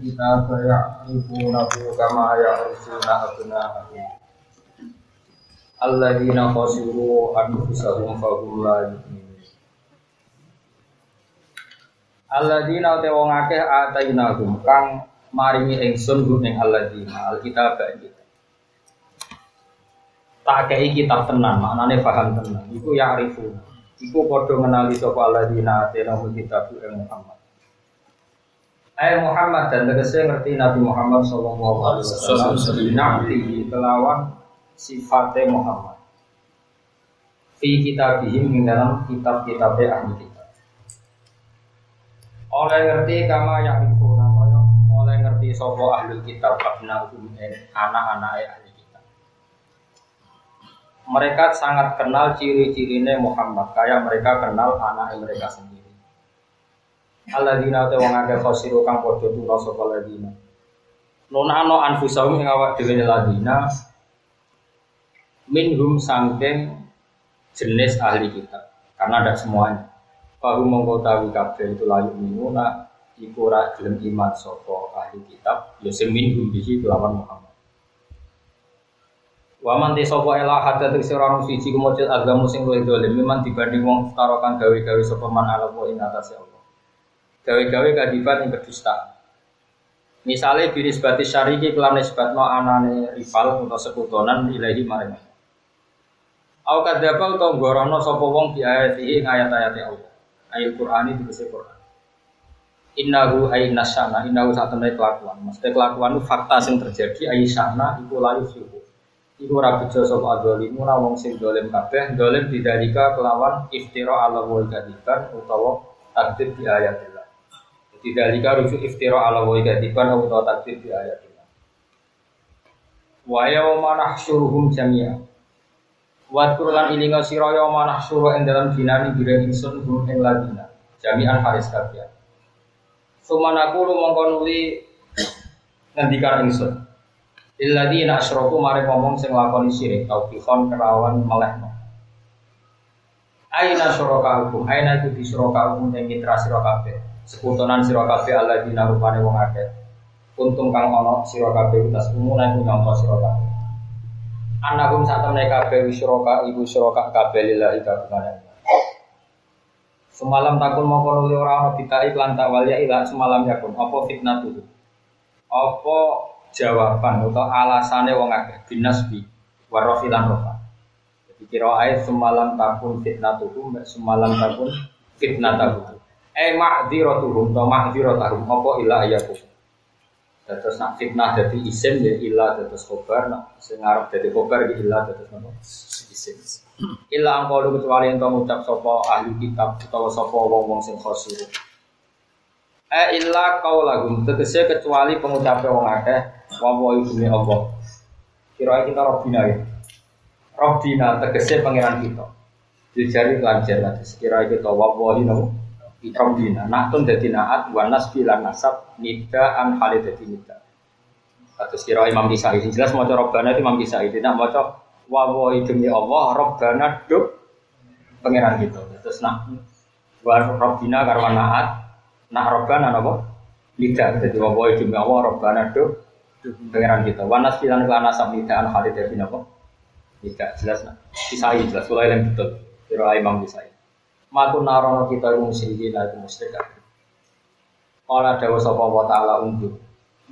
Kitaba ya'rifunahu kama la yu'minun. Alladzina te wong akeh kang maringi alladzina alkitab tenan maknane paham tenan. Iku ya'rifun iku padha ngenali sapa alladzina atainahum kitab ing Muhammad Ayat Muhammad dan tegese ngerti Nabi Muhammad Sallallahu Alaihi Wasallam Nabi kelawan sifatnya Muhammad. Fi kitabihim dalam kitab-kitabnya ahli kitab. Oleh ngerti kama namanya oleh ngerti sopo ahli kitab abna anak-anak ahli kitab. Mereka sangat kenal ciri-cirinya Muhammad, kayak mereka kenal anak mereka sendiri. Alladzina te wong akeh khosiru kang padha tuna sapa ladina. Nunano anfusahum ing awak dhewe ladina minhum sangking jenis ahli kitab karena ada semuanya. Baru mengkotawi kabeh itu layu minuna iku ora gelem iman sapa ahli kitab ya seminhum bihi kelawan Muhammad. Wa man te sapa ela hatta ono siji kemujud agama sing luwih dolim memang dibanding wong tarokan gawe-gawe sapa man ala wa ing atase Allah gawe-gawe kadiban yang berdusta. Misalnya biris batis syariki kelan nisbatno anane rival atau sekutonan ilahi maring. Au kadzaba utawa gorono sapa wong di ayati ing ayat-ayat Allah. Ayat Qur'an itu bisa Qur'an. Innahu ay nasana, innahu saat temen kelakuan. Maksudnya kelakuan itu fakta yang terjadi ayi sana iku layu suhu. Iku ora bejo sapa adzalimu wong sing dolim kabeh, dolim didalika kelawan iftira ala wa kadiban utawa takdir di ayat tidak lika rujuk iftira ala wa ikatiban atau takdir di ayat ini. Wa yawma nahsyuruhum jami'a. Wa ilinga sira yawma nahsyuru ing dalam dinani bira ingsun hum ing ladina. Jami'an haris kabeh. Sumanaku lu mongko nuli ngendikan ingsun. Illadina asyraku mari ngomong sing lakoni syirik taufiqon kerawan melehno. Aina syuraka hukum, aina iku di syuraka hukum yang mitra sira sekutonan sira Allah dina rupane wong akeh. Untung kang ana sira kabeh utas umunan iku kabeh. Anakum sak temne kabeh wisroka ibu syuraka kabeh lillahi kabeh Semalam takun mau nuli ora ana bitai lan walia ila semalam yakun. Apa fitnah tuh apa jawaban atau alasane wong akeh? Binasbi warofi lan rofa. Jadi kira ayat semalam takun fitnah tuh semalam takun fitnah tuh Eh ma'dziratuhum to ma'dziratuhum apa ila ayakum. Terus nak fitnah jadi isim ya ila terus kobar nak sing arep dadi kobar ya ila terus nopo isim. Ila angko kecuali ento ngucap sapa ahli kitab utawa sapa wong-wong sing khosir. Eh illa qaulahum tegese kecuali pengucape wong akeh wa wa ibune Allah. Kira kita Robbina ya. Robbina tegese pangeran kita. Dijari nanti sekira kita wa wa Rabbina Nahtun dadi naat wa nasbi lan nasab nida an hale dadi nida. Atus kira Imam Kisai jelas maca Rabbana itu Imam Kisai tidak maca wa wa demi Allah Rabbana duk pangeran gitu terus nak wa Rabbina karwa naat nak Rabbana napa nida. Dadi wa wa demi Allah Rabbana duk pangeran gitu wa nasbi lan nasab nida an hale dadi napa nida. Jelas nak. Kisai jelas. Mulai yang betul. Kira Imam Kisai Matu narono kita musyrikin itu musyrik. Kala dawa sapa wa ta'ala unjuk.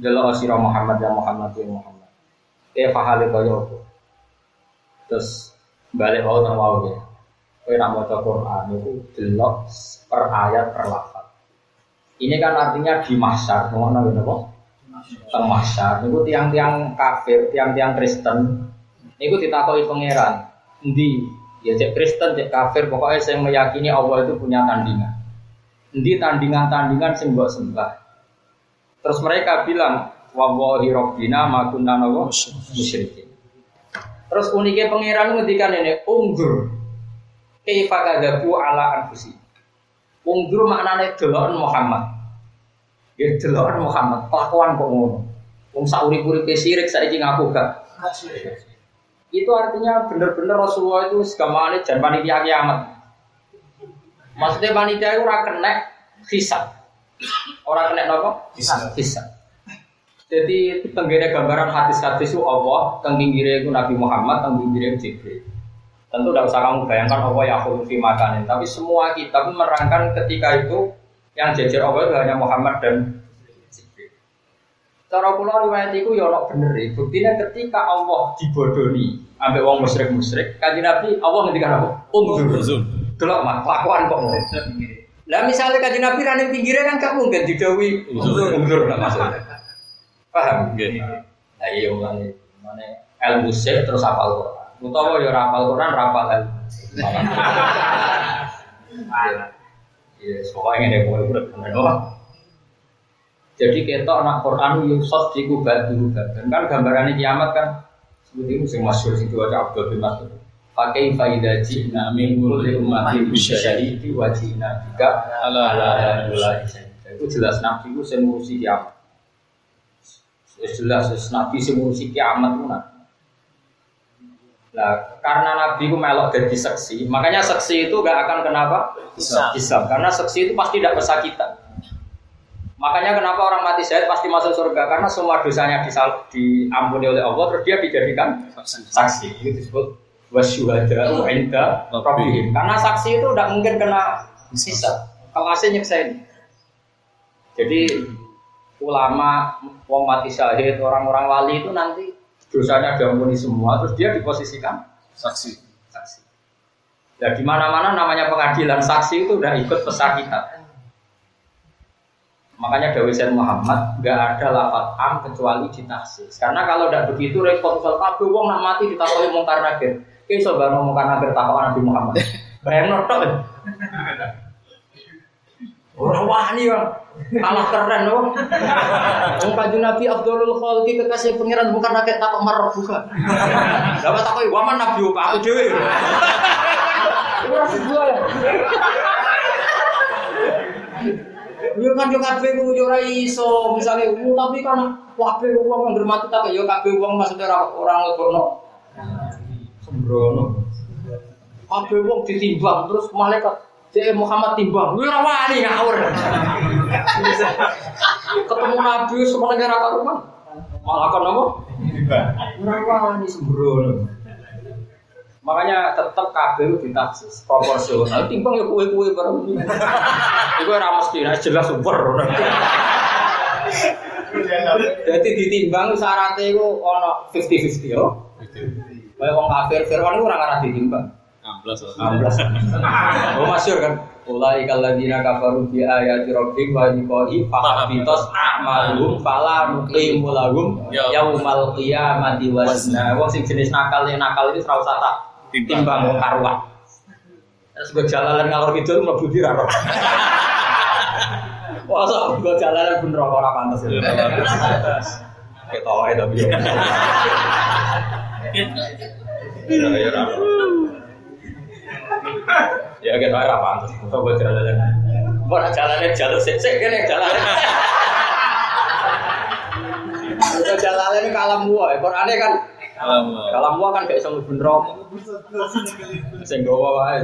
Delok sira Muhammad ya Muhammad ya Muhammad. Eh fahale kaya apa? Terus balik wau nang wau ya. Kowe nak maca Quran itu delok per ayat per lafaz. Ini kan artinya di mahsyar, ngono ngene apa? Teng mahsyar niku tiang-tiang kafir, tiang-tiang Kristen niku ditakoki pangeran, endi Ya cek Kristen, cek kafir, pokoknya saya meyakini Allah itu punya tandingan. Nanti tandingan-tandingan mbok sembah. Terus mereka bilang, wawahi robbina makunna nawa musyrikin. Terus uniknya pangeran ngendikan ini, unggur. Kaifa kadzabu ala anfusi. Unggur maknanya deloken Muhammad. Ya deloken Muhammad, kelakuan kok ngono. Wong sak urip-uripe sirik saiki ngaku gak itu artinya benar-benar Rasulullah itu segamane dan panitia kiamat. Maksudnya panitia itu ora kena hisab. Orang kena nopo? Hisab. Hisab. Jadi tenggine gambaran hadis-hadis itu Allah, tenggine itu Nabi Muhammad, tenggine itu Jibril. Tentu tidak usah kamu bayangkan Allah ya fi makanin, tapi semua kitab merangkan ketika itu yang jejer Allah itu hanya Muhammad dan. Cara kula riwayat itu ya ono bener e. Buktinya ketika Allah dibodoni ambek wong musyrik-musyrik, kanjeng Nabi Allah ngendikan apa? Uzun. Delok mah kelakuan kok. Lah misalnya kanjeng Nabi ra ning pinggire kan gak mungkin didawi Undur. undur lah maksudnya. Paham? Nggih. Nah iya mulane mulane ilmu sih terus hafal Quran. Utawa ya ora hafal Quran, ra hafal ilmu. Iya, pokoknya ini boleh doang. Jadi kita anak Quran yusuf di kubatu dan kan gambarannya kiamat kan seperti itu yang masyhur sing diwaca Abdul bin Mas'ud. Pakai faidah jina min kulli ummatin bisyahidi wa jina bika Ala ala ala Itu jelas Nabi itu sing ngurusi kiamat. Jelas Nabi sing ngurusi kiamat itu nah. Nah, karena Nabi itu melok jadi saksi, makanya saksi itu gak akan kenapa? Hisab. Hisab. Karena saksi itu pasti tidak pesakitan. Makanya kenapa orang mati syahid pasti masuk surga? Karena semua dosanya disal- diampuni oleh Allah, terus dia dijadikan saksi. Itu disebut wasyuhada inda rabbihim. Karena saksi itu tidak mungkin kena hisab. Kalau asli nyeksain. Jadi ulama, wong mati syahid, orang-orang wali itu nanti dosanya diampuni semua, terus dia diposisikan Saksi. saksi. Ya di mana-mana namanya pengadilan saksi itu udah ikut pesakitan. Makanya Dawi Sayyid Muhammad nggak ada lafat am kecuali di. Karena kalau tidak begitu repot misal kabeh wong nak mati ditakoni mungkar nakir. Ki iso bar mungkar nakir takok Nabi Muhammad. Bayang tok. Ora wani ya. Kalah keren loh. Wong kanjeng Nabi Abdulul Khalqi kekasih pangeran bukan nakir takok marah buka. Dapat takoki waman Nabi aku dhewe. Ora sebuah. Yo kan yo kabeh ku yo ora iso, misale ku tapi kan kabeh wong yang mati tak yo kabeh wong maksudnya ora ora nglebokno. Sembrono. Kabeh wong ditimbang terus malaikat Cek Muhammad timbang, lu ora wani ngawur. Ketemu Nabi semua negara karuan. Malah kan apa? Ora wani sembrono. Makanya tetap kabel ditaksis proporsional. Timbang ya kue-kue bareng. Iku ora mesti nek jelas super. Jadi ditimbang syaratnya itu ono 50-50 yo. Kayak wong kafir Firman itu orang arah ditimbang. 16. 16. Oh masyur kan. Ulai kalladina kafaru bi ayati rabbihim wa liqa'i fahabitos a'malum fala nuqimu lahum Ya. yaumal qiyamati wazna. Wong sing jenis nakal yang nakal itu ora usah tak timbang wong karuan. Terus gue jalanan ngalor kidul mlebu di ra. Wah, gue jalanan bener kok ora pantes. Ketoke tapi. Ya ya. Ya kan ora pantes. Kok gue jalanan. Mau nak jalannya jalur sik sik kene jalannya ini kalam gua, Qurannya kan Kalam gua kan gak iso mlebu neraka. Sing wae.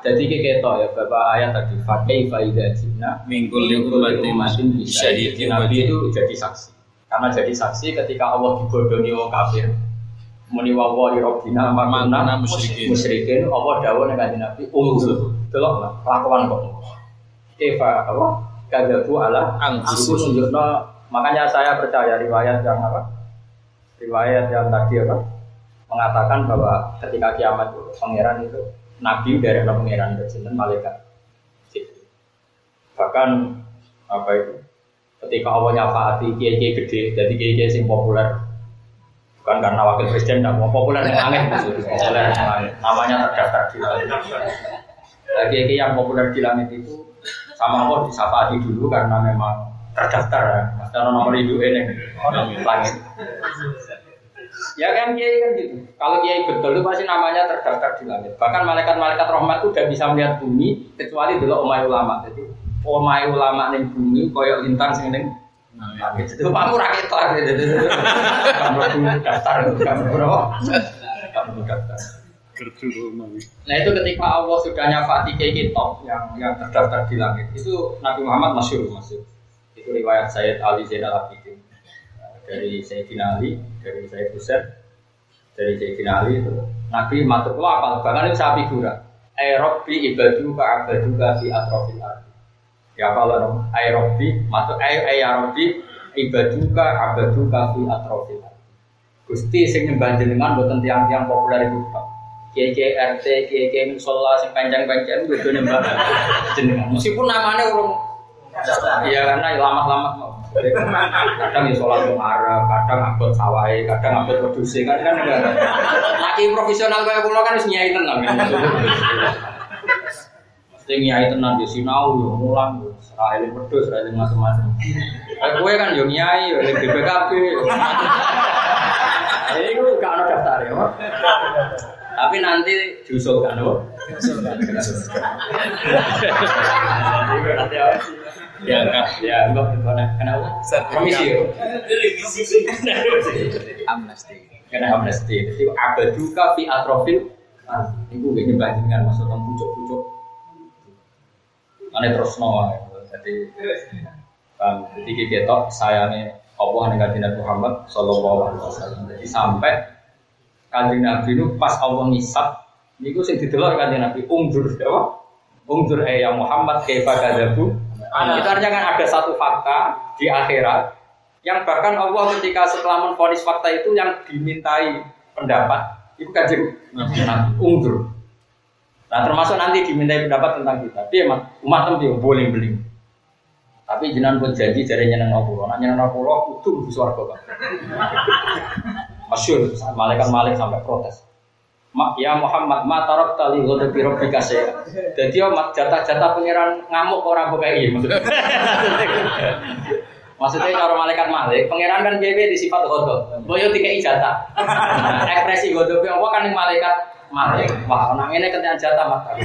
Jadi kayak ketok ya Bapak ayat tadi Fakih faidah jina Mingkul umatin bisa syahidin Nabi itu jadi saksi Karena jadi saksi ketika Allah dibodohi orang kafir Muni wa wa rabbina Makna musyrikin. musyrikin Allah dawuh ning kanjeng Nabi unzur delok lah kelakuan kok Eva apa kadabu ala Anfusihim. Itu nunjukno makanya saya percaya riwayat yang apa? Riwayat yang tadi apa? Mengatakan bahwa ketika kiamat itu pangeran itu nabi dari anak pangeran itu sinten malaikat. Bahkan apa itu? Ketika Allah nyafaati kiai kiai gede jadi kiai kiai sing populer. Bukan karena wakil presiden tidak mau populer yang aneh maksudnya populer yang aneh. Namanya terdaftar di langit. Nah, kiai kiai yang populer di langit itu sama Allah disafaati dulu karena memang terdaftar ya karena nomor hidup ini langit Ya kan kiai kan gitu. Kalau kiai betul itu pasti namanya terdaftar di langit. Bahkan malaikat-malaikat rahmat itu udah bisa melihat bumi kecuali dulu omai ulama. Jadi omai ulama ning bumi koyok lintang sing ning langit. Itu kamu rakyat gitu. Kamu daftar kamu berapa? Kamu daftar. Nah itu ketika Allah sudah nyafati kayak kitab yang yang terdaftar di langit itu Nabi Muhammad masyur masyur. Itu riwayat Sayyid Ali Zainal Abidin dari Sayyidina Ali, dari Sayyid Husain, dari Sayyidina Ali itu Nabi matur kula apal bahkan itu sapi gura. Ai Rabbi ibaduka abaduka fi atrofil ardi. Ya kalau ai Rabbi matur ai ai ya Rabbi ibaduka abaduka fi atrofil ardi. Gusti sing nyembah jenengan boten tiang-tiang populer itu Pak. Kiai RT, kiai kiai musola sing panjang-panjang udah nyembah jenengan. Meskipun namanya urung Iya karena lama-lama mau. Kadang ya sholat Arab, kadang abot sawai, kadang abot produksi kan kan enggak. Laki profesional kayak pulau kan harus nyai tenang. Mesti nyai tenang di sinau yo mulang serai pedus, serai macam-macam. Eh gue kan yo nyai, yo BPKB. Ini gue gak ada daftar ya. Tapi nanti diusulkan, Pak. Nanti apa sih? Ya. Ya, enggak, enggak, kenapa? Komisi ya? amnesti Kena amnesti. Jadi abaduka fi atrofil. Iku gak nyembah jenengan maksudnya pucuk-pucuk. Ane terus no, jadi um, jadi kita sayangnya Allah dengan Nabi Muhammad Sallallahu Alaihi Wasallam. Jadi sampai kanjeng Nabi itu pas Allah ngisap, niku sing didelok kanjeng Nabi umdur? Umdur eh ya Muhammad kaifa kadzabu. Itu artinya kan ada satu fakta di akhirat yang bahkan Allah ketika setelah menfonis fakta itu yang dimintai pendapat itu kanjeng Nabi umdur. Nah termasuk nanti dimintai pendapat tentang kita. Dia emang umat tem boleh beli. Tapi jenengan pun janji dari nyeneng pulau. Nah nyeneng pulau itu di suarga kan. Masyur, malaikat malik sampai protes. Ya Muhammad, ma tarok tali ghadabi rabbika saya. Jadi ya mak jatah-jatah pangeran ngamuk orang kok gini maksudnya. Maksudnya kalau malaikat malik, pangeran kan BB di sifat godok. Boyo tiga jatah. Ekspresi godok apa kan yang malaikat malik. Wah, orang ini kenyang jatah mak.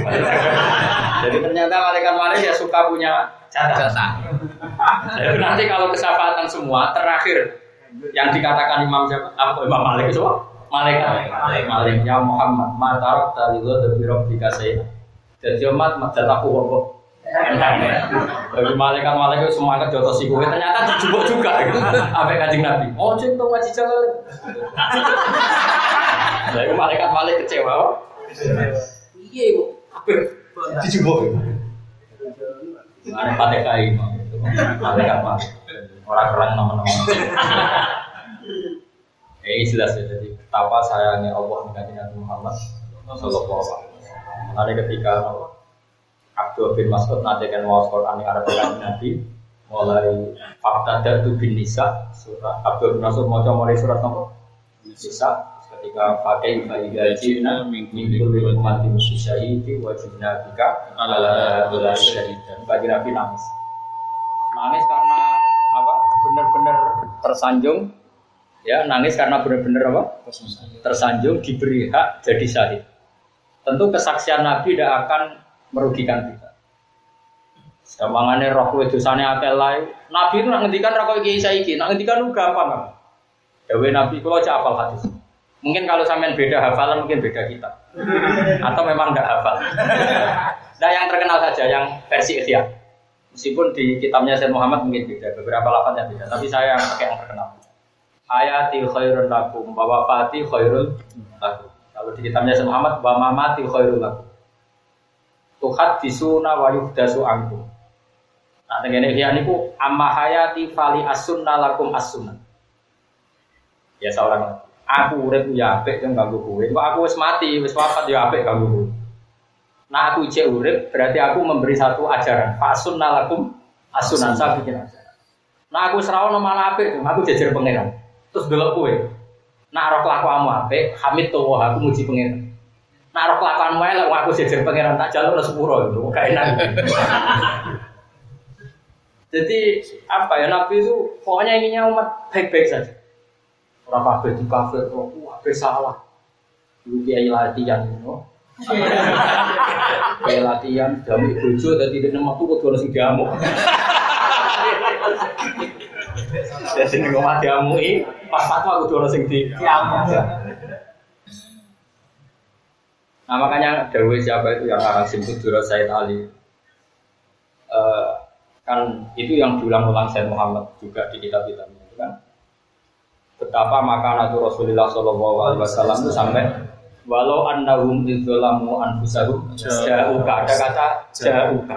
Jadi ternyata malaikat malik ya suka punya jatah. Jadi nanti kalau kesafaatan semua terakhir yang dikatakan Imam siapa? Apa Imam Malik itu Malaikat. Malik ya Muhammad, ma tarok tali lo dari rabbika saya. Jadi umat jatahku kok. Tapi malaikat malaikat semangat jotos si kowe ternyata dijubuk juga gitu. Apa kanjeng Nabi? Oh cinta ngaji jalan. Jadi malaikat malaikat kecewa. kok. Iya kok. Dijubuk. Ada pakai kai malaikat malaikat. Orang keren nama-nama. Eh jelas ya jadi betapa sayangnya Allah dengan Nabi Muhammad Sallallahu Alaihi Wasallam. Nanti ketika Abdul bin Mas'ud nanti kan mau Quran yang ada Nabi mulai fakta datu bin Nisa surat Abdul bin Mas'ud mau mulai surat nomor Nisa ketika pakai bagi gajina minggu lima mati musuh syahidi wajib nabika ala ala syahid bagi Nabi nangis. Nangis karena apa? Benar-benar tersanjung ya nangis karena benar-benar apa tersanjung diberi hak jadi syahid tentu kesaksian Nabi tidak akan merugikan kita Gampangane roh kowe dosane akeh lae. Nabi itu nak ngendikan ra koyo iki saiki, nak ngendikan lu gampang kan. Dewe Nabi kula cak hafal hadis. Mungkin kalau sampean beda hafalan mungkin beda kita. Atau memang enggak hafal. Nah yang terkenal saja yang versi Ihya. Meskipun di kitabnya Sayyid Muhammad mungkin beda, beberapa lafaznya beda, tapi saya yang pakai yang terkenal. Ayati khairun lakum, wa wafati khairun lakum. Kalau di kitabnya Sayyid Muhammad, wa mamati khairun lakum. Tuhat disuna wa yuhdasu angkum. Nah, dengan ini niku amma hayati fali asunna lakum asunna. Ya seorang. Aku urip ya apik yang ganggu kowe. Kok aku wis mati, wis wafat ya apik ganggu kowe. Nah aku ijek urip berarti aku memberi satu ajaran. Fasunna lakum asunan saya ajaran. Nah aku serawon malah apik, aku jajar pangeran. Terus delok kowe. Nah roh kelakuanmu apik, hamid tuh aku muji pangeran. Nah roh kelakuanmu elek, aku jajar pangeran tak jalur sepuro itu, gak enak. Jadi apa ya Nabi itu pokoknya inginnya umat baik-baik saja. Orang kafir di kafir, oh, kafir salah. Dulu kiai latihan, you Kiai latihan, jamu bojo, dan tidak nama tuh kudu harus jamu. Jadi nih ngomong jamu ini, pas fatwa kudu harus di jamu. Nah makanya Dawe siapa itu yang arang simpul Dura Said Ali. Eh, kan itu yang diulang-ulang Said Muhammad juga di kitab-kitabnya itu kan. Betapa makanan Rasulullah Shallallahu Alaihi Wasallam itu sampai walau annahum idzalamu anfusahum jauka ada kata jauka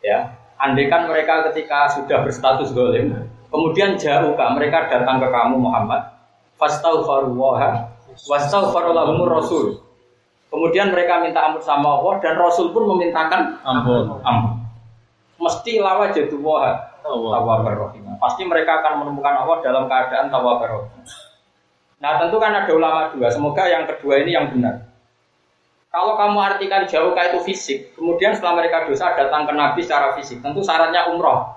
ya andaikan mereka ketika sudah berstatus golim kemudian jauka mereka datang ke kamu Muhammad fastaghfirullaha wastaghfarulahumur rasul kemudian mereka minta ampun sama Allah dan Rasul pun memintakan Ampun. ampun mesti lawa jadi wah Allah. tawabar rahim. Pasti mereka akan menemukan Allah dalam keadaan tawabar rahim. Nah tentu kan ada ulama dua. Semoga yang kedua ini yang benar. Kalau kamu artikan jauh itu fisik, kemudian setelah mereka dosa datang ke Nabi secara fisik, tentu syaratnya umroh.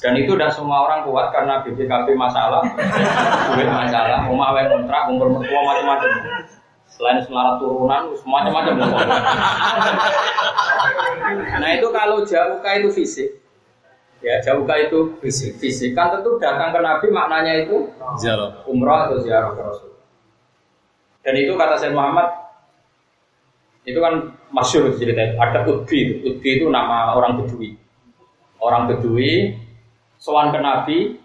Dan itu tidak semua orang kuat karena BPKB masalah, duit masalah, rumah yang kontrak, umur mertua macam-macam. Selain selarat turunan, macam-macam. Nah itu kalau jauh itu fisik, ya jauh itu Fisik. fisik kan tentu datang ke Nabi maknanya itu Ziarah. umrah atau ziarah ke Rasul. Dan itu kata Sayyid Muhammad itu kan masyur ceritanya. Ada Udbi, itu. Udbi itu nama orang Bedui. Orang Bedui sowan ke Nabi,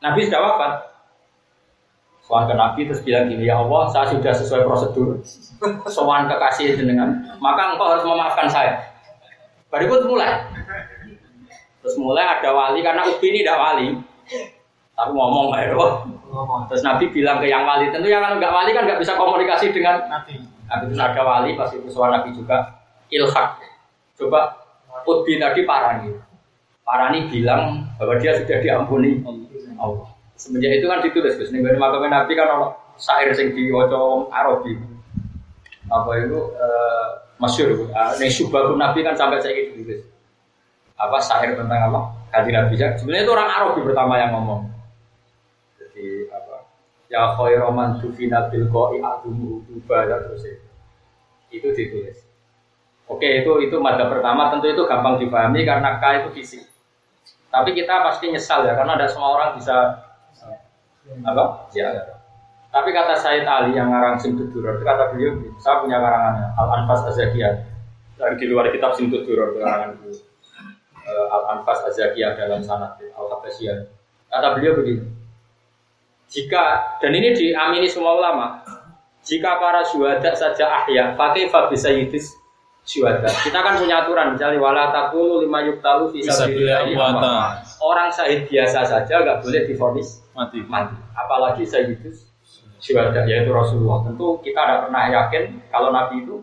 Nabi sudah wafat. Sowan ke Nabi terus bilang gini, ya Allah, saya sudah sesuai prosedur. Sowan kekasih jenengan, maka engkau harus memaafkan saya. Baru itu mulai. Terus mulai ada wali karena Ubi ini tidak wali. Tapi ngomong oh. Terus Nabi bilang ke yang wali, tentu yang kalau nggak wali kan nggak bisa komunikasi dengan Nabi. Nabi. Terus ada wali pas itu suara Nabi juga ilhak. Coba Utbi tadi Parani. Parani bilang bahwa dia sudah diampuni Allah. Semenjak itu kan ditulis Gus. Ning makame Nabi kan ono syair sing diwaca Arabi. Apa itu eh masyhur. Uh, ning Syubhatun Nabi kan sampai saya ditulis. Apa syair tentang apa? Kaji Nabi. Sebenarnya itu orang Arabi pertama yang ngomong. Ya khairu man tufina bil qai adumu uba ya terus itu. Itu ditulis. Oke, itu itu mada pertama tentu itu gampang dipahami karena K itu fisik. Tapi kita pasti nyesal ya karena ada semua orang bisa apa? Ya. Tapi kata Said Ali yang ngarang Simtud itu kata beliau, saya punya karangannya Al Anfas Azakiyah dari di luar kitab Simtud Duror karangan beliau. Eh, Al Anfas Azakiyah dalam sanad Al Habasiyah. Kata beliau begini, jika dan ini diamini semua ulama, jika para syuhada saja ahya, pakai bisa yudis syuhada. Kita kan punya aturan, misalnya wala takulu lima yuktalu amwata. Orang syahid biasa saja nggak boleh difonis Mati. mati. Apalagi sayyidus syuhada yaitu Rasulullah. Tentu kita tidak pernah yakin kalau Nabi itu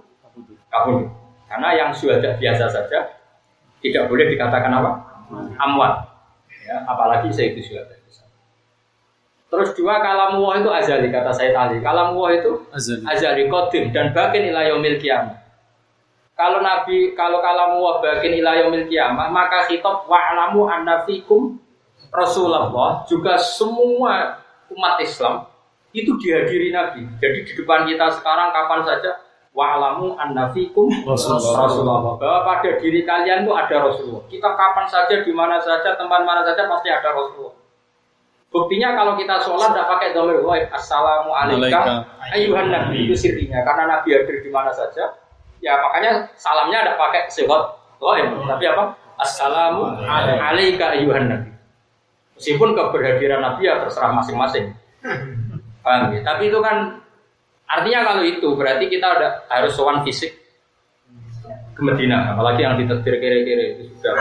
kabur. Karena yang syuhada biasa saja tidak boleh dikatakan apa? Amwat. Ya, apalagi sayyidus syuhada. Terus dua kalam Allah itu azali kata saya tadi. Kalam Allah itu Azali. azali qadim dan bakin ila yaumil qiyamah. Kalau Nabi kalau kalam Allah bakin ila yaumil qiyamah, maka khitab wa'lamu anna fikum Rasulullah juga semua umat Islam itu dihadiri Nabi. Jadi di depan kita sekarang kapan saja wa'lamu anna fikum Rasulullah. Rasulullah. Bahwa pada diri kalian itu ada Rasulullah. Kita kapan saja, di mana saja, tempat mana saja pasti ada Rasulullah. Buktinya kalau kita sholat tidak pakai domir wahid assalamualaikum ayuhan nabi. Itu sirinya karena nabi hadir di mana saja ya makanya salamnya tidak pakai sehot wahid tapi apa? Assalamu alaika ayuhan nabi. Meskipun keberhadiran nabi ya terserah masing-masing. Paham ya? tapi itu kan artinya kalau itu berarti kita udah harus sowan fisik ke Medina, apalagi yang ditetir kiri-kiri itu sudah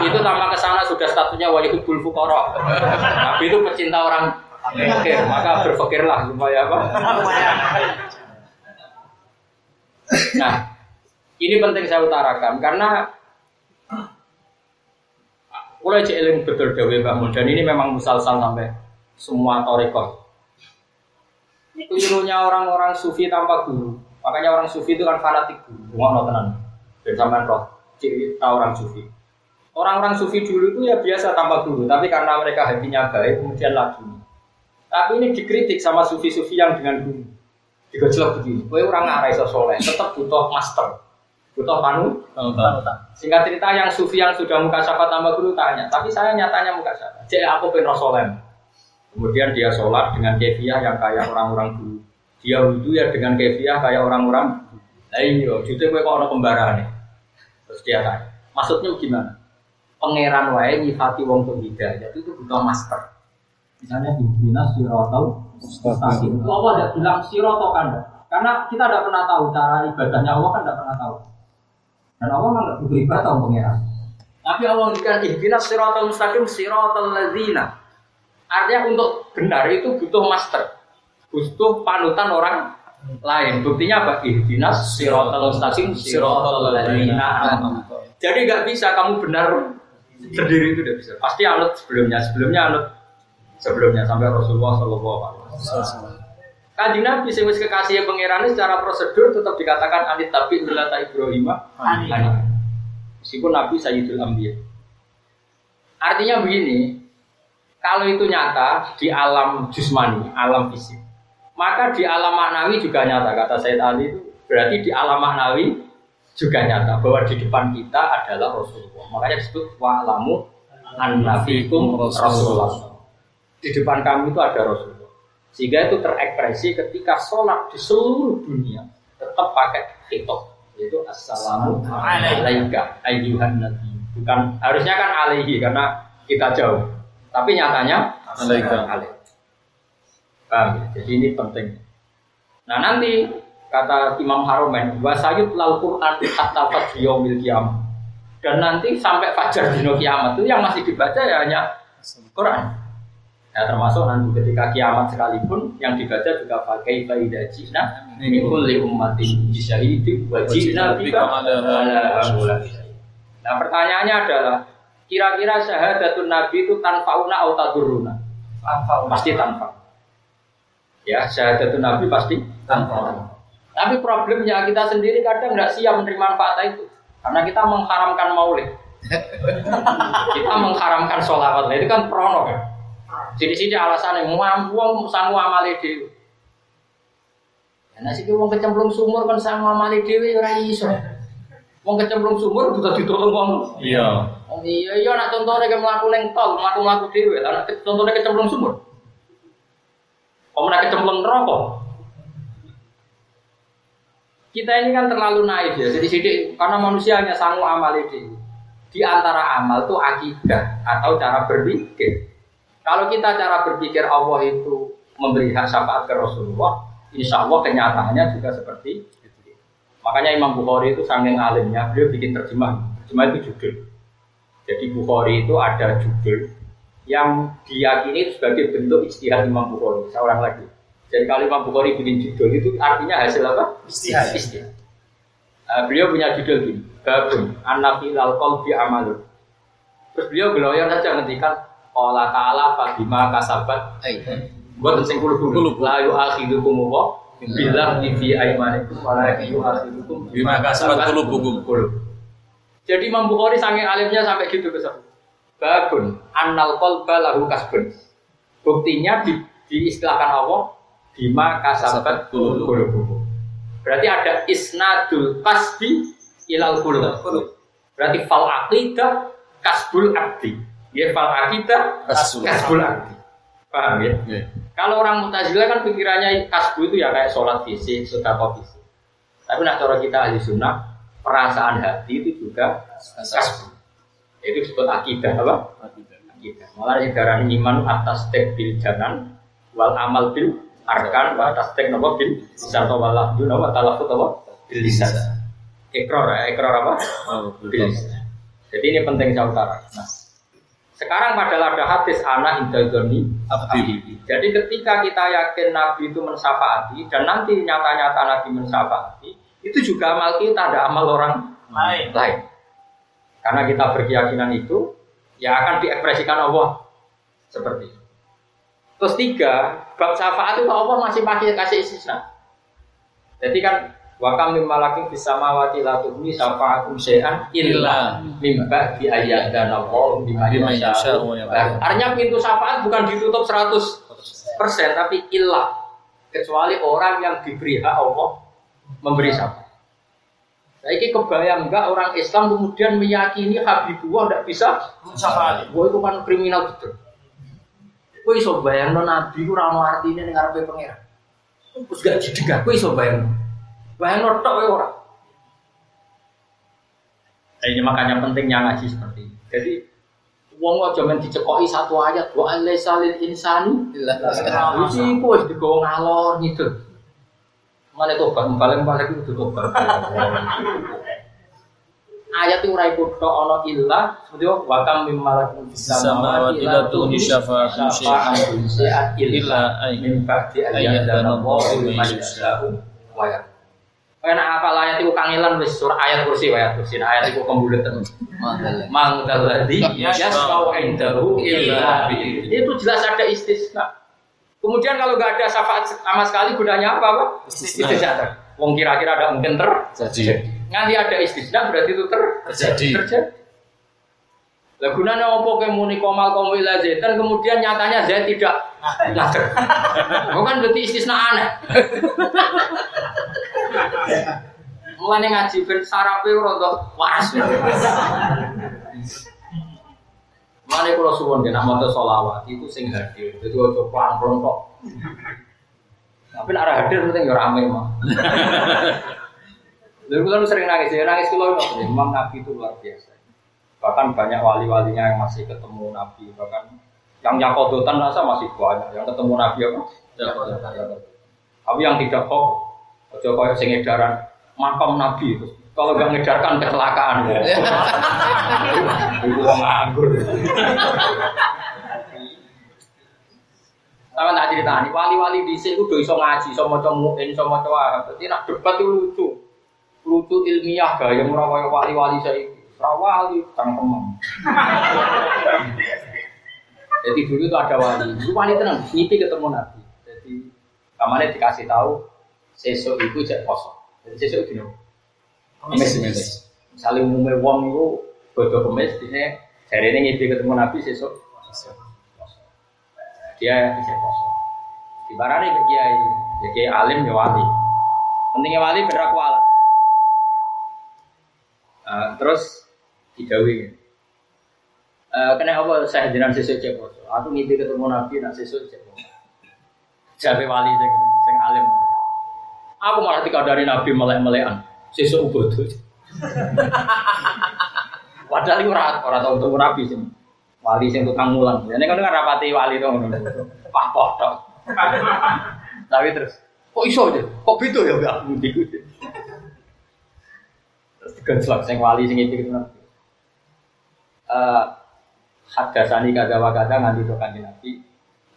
itu tambah ke sana sudah statusnya wajibul fuqara. Tapi itu pecinta orang fakir, maka berpikirlah supaya apa? Nah, ini penting saya utarakan karena mulai eling betul Dewi Bangun dan ini memang musalsal sampai semua torikoh. Kelirunya orang-orang sufi tanpa guru. Makanya orang sufi itu kan fanatik guru. Rumah tenan. Dan sampai roh cerita orang sufi. Orang-orang sufi dulu itu ya biasa tanpa guru, tapi karena mereka hatinya baik, kemudian lagi. Tapi ini dikritik sama sufi-sufi yang dengan guru. Digojlok begini, kowe orang ngarah iso soleh, tetap butuh master, butuh panu. Singkat cerita yang sufi yang sudah muka syafa tambah guru tanya, tapi saya nyatanya muka syafa. Cek aku pengen soleh. Kemudian dia sholat dengan kefiah yang kayak orang-orang dulu. Dia wudhu ya dengan kefiah kayak orang-orang. Nah iya, justru gue kok orang kembaran nih. Terus dia tanya, maksudnya gimana? Pangeran wae nyifati wong tuh hidayah itu butuh master. Misalnya di dinas sirotol mustaqim. Itu Allah tidak bilang siroto kan? Karena kita tidak pernah tahu cara ibadahnya Allah kan tidak pernah tahu. Dan Allah kan nggak butuh ibadah om pangeran. Tapi Allah memberikan ihdinas sirotol mustaqim sirotol lazina. Artinya untuk benar itu butuh master, butuh panutan orang lain. Buktinya apa? Ihdinas sirotol mustaqim sirotol lazina. Jadi nggak bisa kamu benar sendiri itu tidak bisa. Pasti anut sebelumnya, sebelumnya anut sebelumnya sampai Rasulullah Shallallahu Alaihi Wasallam. Kaji Nabi sing wis kekasih pangeran secara prosedur tetap dikatakan anit tapi ulata Ibrahim Hanifah. Meskipun Nabi Sayyidul Ambiya. Artinya begini, kalau itu nyata di alam jusmani, alam fisik, maka di alam maknawi juga nyata. Kata Sayyid Ali itu berarti di alam maknawi juga nyata bahwa di depan kita adalah Rasulullah. Makanya disebut wa'lamu annafikum Rasulullah. Di depan kami itu ada Rasulullah. Sehingga itu terekspresi ketika sholat di seluruh dunia tetap pakai hitop yaitu assalamu alaika ayyuhan nabi. Bukan harusnya kan alaihi karena kita jauh. Tapi nyatanya alaika. Paham ya? Jadi ini penting. Nah nanti kata Imam Haromen wasayut lal Quran hatta fajriyomil kiamat dan nanti sampai fajar dino kiamat itu yang masih dibaca ya hanya Quran Ya termasuk nanti ketika kiamat sekalipun yang dibaca juga pakai faidah jina ini kulli ummatin bisyahidi wa jina bika Nah pertanyaannya adalah kira-kira syahadatun nabi itu tanfauna atau taduruna? Pasti tanpa. Ya syahadatun nabi pasti tanpa. Tapi problemnya kita sendiri kadang nggak siap menerima manfaat itu karena kita mengharamkan maulid. kita mengharamkan sholawat, nah, itu kan prono kan. Sini-sini alasannya mampu sanggup amali dhewe. Nah sih wong kecemplung sumur kan sanggup amali ya ora iso. Wong kecemplung sumur butuh ditolong wong. Iya. Oh iya iya nak contohnya kayak melaku neng tol, melaku melaku dhewe. Lah contohnya kecemplung sumur. Kamu kecemplung rokok. Kita ini kan terlalu naif ya. Jadi sidik karena manusia hanya sanggup amali dhewe. Di antara amal itu akidah atau cara berpikir. Kalau kita cara berpikir Allah itu memberi hak syafaat ke Rasulullah, insya Allah kenyataannya juga seperti itu. Makanya Imam Bukhari itu saking alimnya, beliau bikin terjemah. Terjemah itu judul. Jadi Bukhari itu ada judul yang diyakini sebagai bentuk istihad Imam Bukhari. Seorang lagi. Jadi kalau Imam Bukhari bikin judul itu artinya hasil apa? Istihad. istihad. Uh, beliau punya judul gini, Babun, Anafi Lalkol Bi Amalun. Terus beliau geloyor saja ngendikan Allah Ta'ala Fabima kasabat Buat sing kulu kulu La yu'akhidukum wa Bilah di fi aimanikum Wala yu'akhidukum Bima kasabat kulubukum Jadi Imam Bukhari sange alimnya sampai gitu ke Babun Annal qalba lahu kasbun Buktinya di, diistilahkan Allah Bima kasabat kulubukum Berarti ada isnadul kasbi ilal kulub Berarti fal aqidah kasbul abdi Ya fal akidah kasbul akdi. Paham ya? Yeah. Kalau orang mutazilah kan pikirannya kasbu itu ya kayak sholat fisik, sedekah fisik. Tapi nak cara kita ahli sunnah, perasaan hati itu juga kasbu. Itu disebut akidah apa? Akidah. Malah yang darah iman atas tek bil janan, wal amal bil arkan, wal atas tek nopo bil sarto wal lafdu nopo talafut apa? Bil lisan. Ekor, ekor apa? Oh, bil Jadi ini penting saya utara. Nah, sekarang padahal ada hadis anak indagoni abdi. Jadi ketika kita yakin Nabi itu mensyafaati dan nanti nyata-nyata Nabi mensyafaati, itu juga amal kita, ada amal orang lain. lain. Karena kita berkeyakinan itu, ya akan diekspresikan Allah seperti itu. Terus tiga, bab syafaat itu Allah masih pakai kasih istisna. Jadi kan Wakam mimma lakin bisa mawati la tuhni syafa'atum syai'an illa mimba di ayat dan Allah bima yasha. Artinya pintu syafaat bukan ditutup 100 persen tapi illa kecuali orang yang diberi hak Allah memberi syafaat. Nah, ini kebayang enggak orang Islam kemudian meyakini Habibullah tidak bisa syafaat. Wah itu kan kriminal betul. Kau iso bayang Nabi itu ramah artinya dengan ngarepe pangeran. Terus gak didegah, kowe iso bayang. Bayang tok kowe ora. Nah, Ini makanya pentingnya ngaji seperti ini. Jadi Wong aja men dicekoki satu ayat wa alaysa lil insani illa ma Iki ku wis digowo ngalor gitu. Mane tobat balik-balik itu tobat. Ayat itu ora ikut tok ana illa seperti wa kam mim malakun fis Samawati la tughni syafa'atuhum syai'an illa illa ay- min ba'di ayyadana Allahu liman yasha'u wa yarda. Enak apa ayat itu kangelan wis surah ayat kursi ayat kursi Nah, ayat itu kembulet terus. Mang dalladzi yasma'u indahu illa. Itu jelas ada istisna. Kemudian kalau nggak ada syafaat sama sekali gunanya apa, Pak? Istisna. Istisna. Wong kira-kira ada mungkin ter Jadi Nanti ada istisna berarti itu ter Terjadi. terjadi. Lah gunanya apa ke muni komal komal ila zaitan kemudian nyatanya zaid tidak ngajar. Bukan berarti istisna aneh. Mulane ngaji ben sarape rada waras. Mulane kula suwun nek maca selawat itu sing hadir. Jadi aja pelan-pelan kok. Tapi ora hadir penting ya rame mah. Lalu kan sering nangis, ya nangis kalau memang Nabi itu luar biasa. Bahkan banyak wali-walinya yang masih ketemu Nabi, bahkan yang yakodotan rasa masih banyak yang ketemu Nabi apa? Yakodotan. Tapi yang tidak kok, ojo koyo sing edaran makam Nabi itu. Kalau nggak ngedarkan kecelakaan. Itu wong nganggur. Sama tak cerita nih, wali-wali di sini udah iso ngaji, iso maca muin, iso maca wahab. Berarti nak debat itu lucu, lucu ilmiah gaya kaya wali-wali saya. Rawali tangkemem. Jadi dulu itu ada wali, itu wali tenang, ngipi ketemu Nabi. Jadi kamarnya dikasih tahu, sesok itu cek kosong. Jadi sesok itu kemis, kemis. Misalnya umumnya wong itu bodoh kemis, dia hari ini ngipi ketemu Nabi sesok dia bisa kosong. Di barani ke kiai, ya kiai alim ya wali. Pentingnya wali berak wala. Uh, terus didawi. Uh, kena apa saya jenengan sesuk cek. Aku ngimpi ketemu Nabi nak sesuk cek. Jabe wali sing sing alim. Aku malah dikadari Nabi melek-melekan. Sesuk bodoh. Padahal iku ora ora tau ketemu Nabi sing wali sing tukang mulang. Ini kan rapati wali to ngono. Pak potok. Tapi terus kok iso aja? Kok beda ya mbak aku gitu. Terus digenslok sing wali sing itu Nabi. Eh hadasani kada wa kada nganti to kanjeng Nabi.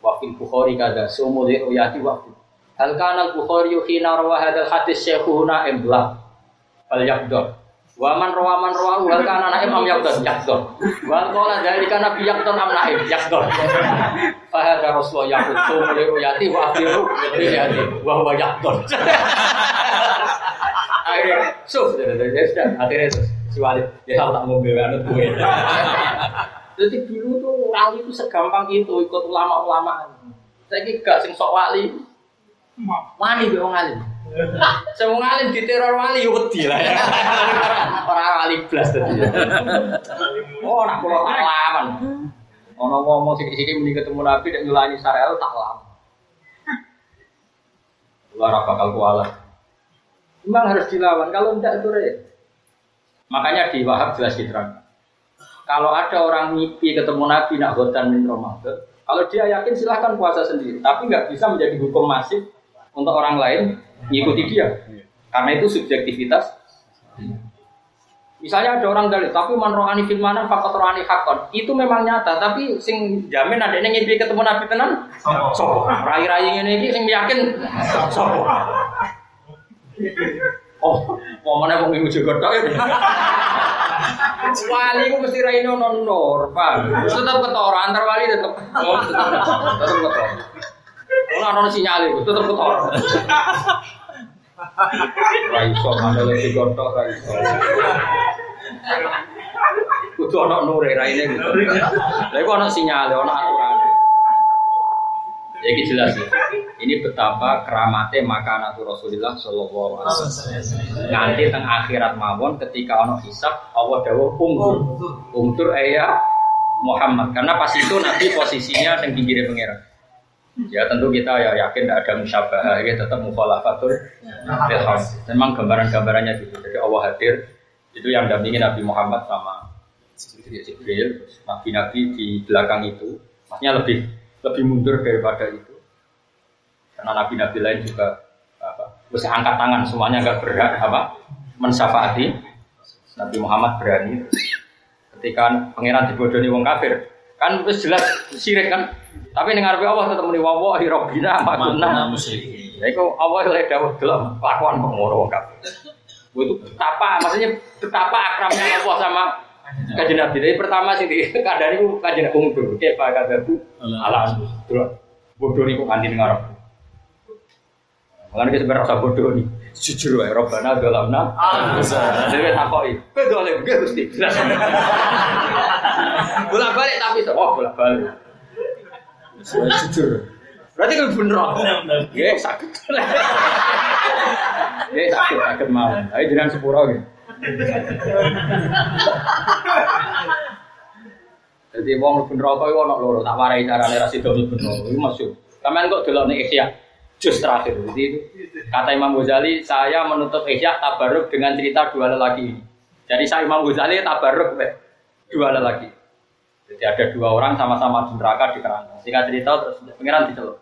Wa fil Bukhari kada sumul uyati waktu. Hal kana al-Bukhari hina rawa hadzal hadis syekhuna imblah. Fal yaqdur. Wa man rawa man rawa hal kana naim am yaqdur yaqdur. Wa qala dzalika nabi yaqdur am naim yaqdur. Fa rasulullah yaqul sumul uyati wa akhiru uyati wa huwa yaqdur. Akhirnya, suf, ya akhirnya si Walid, ya tahu tak bela anut gue. Jadi dulu tuh wali itu segampang itu ikut ulama-ulama. Saya gak sing sok wali. Wani be wong alim. Sing wong alim diteror wali yo wedi lah ya. Ora wali blas tadi. Oh, nak kula tak lawan. Ono ngomong sithik-sithik muni ketemu Nabi nek nyulani Sarel tak lawan. Luar bakal kualat. Memang harus dilawan, kalau tidak itu repot. Makanya di Wahab jelas diterangkan. Kalau ada orang mimpi ketemu Nabi nak hotan min Ramadan, kalau dia yakin silahkan puasa sendiri, tapi nggak bisa menjadi hukum masif untuk orang lain ngikuti dia, karena itu subjektivitas. Misalnya ada orang dari tapi man rohani fil mana fakot rohani hakon itu memang nyata, tapi sing jamin ada yang ngimpi ketemu Nabi tenan, sopo, rai-rai ini ini sing yakin, sopo. Oh, mau mana mau minggu juga tok ya. Wali ku mesti raine ono nur, Pak. Tetep ketara antar wali tetep. Oh, tetep tetep ketara. Ora ono sinyal iku, tetep ketara. Ra iso mandele digotok ra iso. Kudu ono nure raine gitu. Lha iku ono sinyal, ono aturan. Ya jelas ya. Ini betapa keramatnya makanatu Rasulullah Shallallahu Alaihi Wasallam. Nanti teng akhirat mawon ketika ono hisab Allah dawuh umdur. Umdur ayah Muhammad karena pas itu Nabi posisinya teng pinggirnya pangeran. Ya tentu kita ya yakin tidak ada musyabah, ya tetap mukhalafatul ilham. Memang gambaran-gambarannya gitu. Jadi Allah hadir itu yang dampingin Nabi Muhammad sama Jibril, nabi-nabi di belakang itu, maksudnya lebih lebih mundur daripada itu. Karena nabi-nabi lain juga apa, bisa angkat tangan semuanya nggak berat apa mensyafaati. Nabi Muhammad berani. Ketika pangeran dibodohi wong kafir, kan terus jelas sirik kan tapi ning ngarepe Allah tetep muni wallahi rabbina ma kunna musyrikin. Ya iku Allah oleh dawuh delok kelakuan kok ngono wong kabeh. Itu betapa maksudnya betapa akramnya Allah sama kajian Nabi. Jadi pertama sih kadang itu kajian undur. Kayak pak kadaku ala delok bodoh niku kanthi ngarep. Mulane kita berasa bodoh nih. Jujur wae Rabbana dolamna. Jadi takoki, "Kowe dolim nggih Gusti?" Bolak-balik tapi oh bolak-balik. Jujur. Berarti kan bener. Ya sakit. Ya sakit sakit mau. Ayo jangan sepuro gitu. Jadi wong mlebu neraka iku ana loro, tak warai carane ra sida neraka. Iku maksud. Sampeyan kok delok nek Jus terakhir. Jadi itu kata Imam Ghazali, saya menutup Ihya tabaruk dengan cerita dua lelaki ini. Jadi saya Imam Ghazali tabaruk dua lelaki. Jadi ada dua orang sama-sama di neraka di kerangkeng. Singkat cerita terus pengiran diceluk.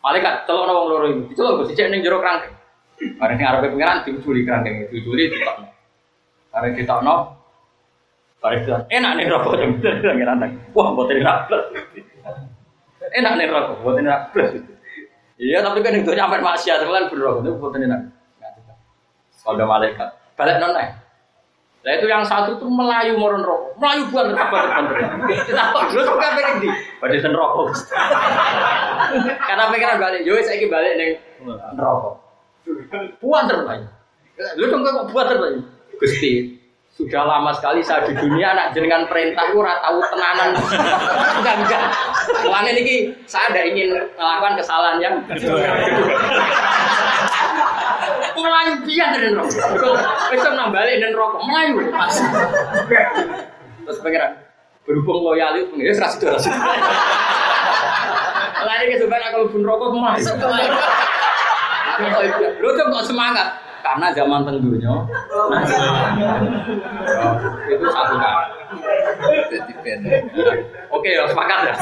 Malaikat celuk nawang loro ini. Diceluk gue sijek ning jero kerangkeng. Bareng sing arepe pengiran diuculi kerangkeng itu. Diuculi ditokno. Bareng ditokno Bareng bilang, enak nih rokok jam pengiran tak. Wah, mboten plus. Enak nih rokok, mboten plus. Iya, tapi kan itu nyampe maksiat, kan berrokok itu mboten enak. Kalau malaikat, balik nonai. Nah itu yang satu tuh melayu moron rokok, melayu bukan kabar kabar. Kita kok dulu tuh kan pengen di, sen rokok. Karena pengen balik, yo saya balik neng rokok. Buan terlalu. Lu dong kok buan terlalu. Gusti, sudah lama sekali saya di dunia anak jenengan perintah itu ora tahu tenanan enggak enggak Soalnya ini saya ada ingin melakukan kesalahan yang Melayu biar dari rokok. Besok nambali dan rokok Melayu. Terus pengiran berhubung loyal itu pengiran serasi dua rasi. Lari ke sebenarnya kalau pun rokok Melayu. Lu tuh kok semangat karena zaman tenggunya nah, itu satu kali. Oke ya sepakat ya.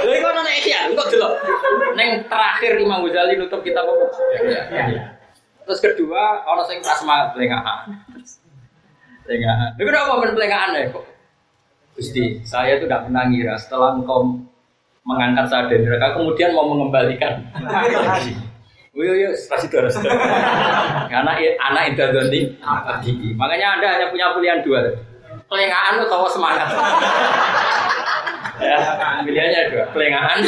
Lha iku ana ya, kok delok. Ning terakhir Imam Ghazali nutup kitab apa? Terus kedua, ana sing pas semangat pelengahan. Pelengahan. Lha kenapa men pelengahan ya kok? Gusti, saya itu tidak pernah ngira setelah engkau mengangkat saya dari neraka, kemudian mau mengembalikan. Wih, wih, kasih terus. Karena anak itu ganti gigi. Makanya anda hanya punya pilihan dua. Pelengahan atau semangat. ya, pilihannya dua. Pelengahan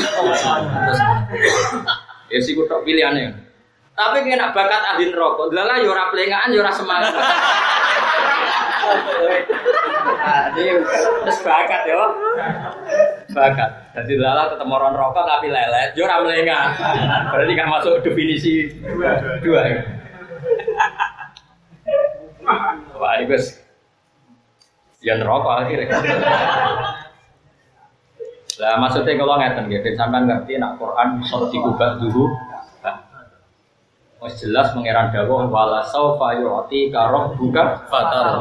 Ya sih kutok pilihannya. Tapi kena bakat ahli rokok, lala yora pelengahan, yora semangat. Jadi terus bakat ya, bakat. Jadi lala ketemu orang rokok tapi lelet, yo ora. Berarti kan masuk definisi dua. ya. Wah, ini guys. Ya rokok akhirnya. Lah maksudnya kalau ngeten gitu, sampean ngerti nak Quran sok dikubah dulu. Wes jelas mengeran dawuh wala saufa yu'ti karoh buka fatar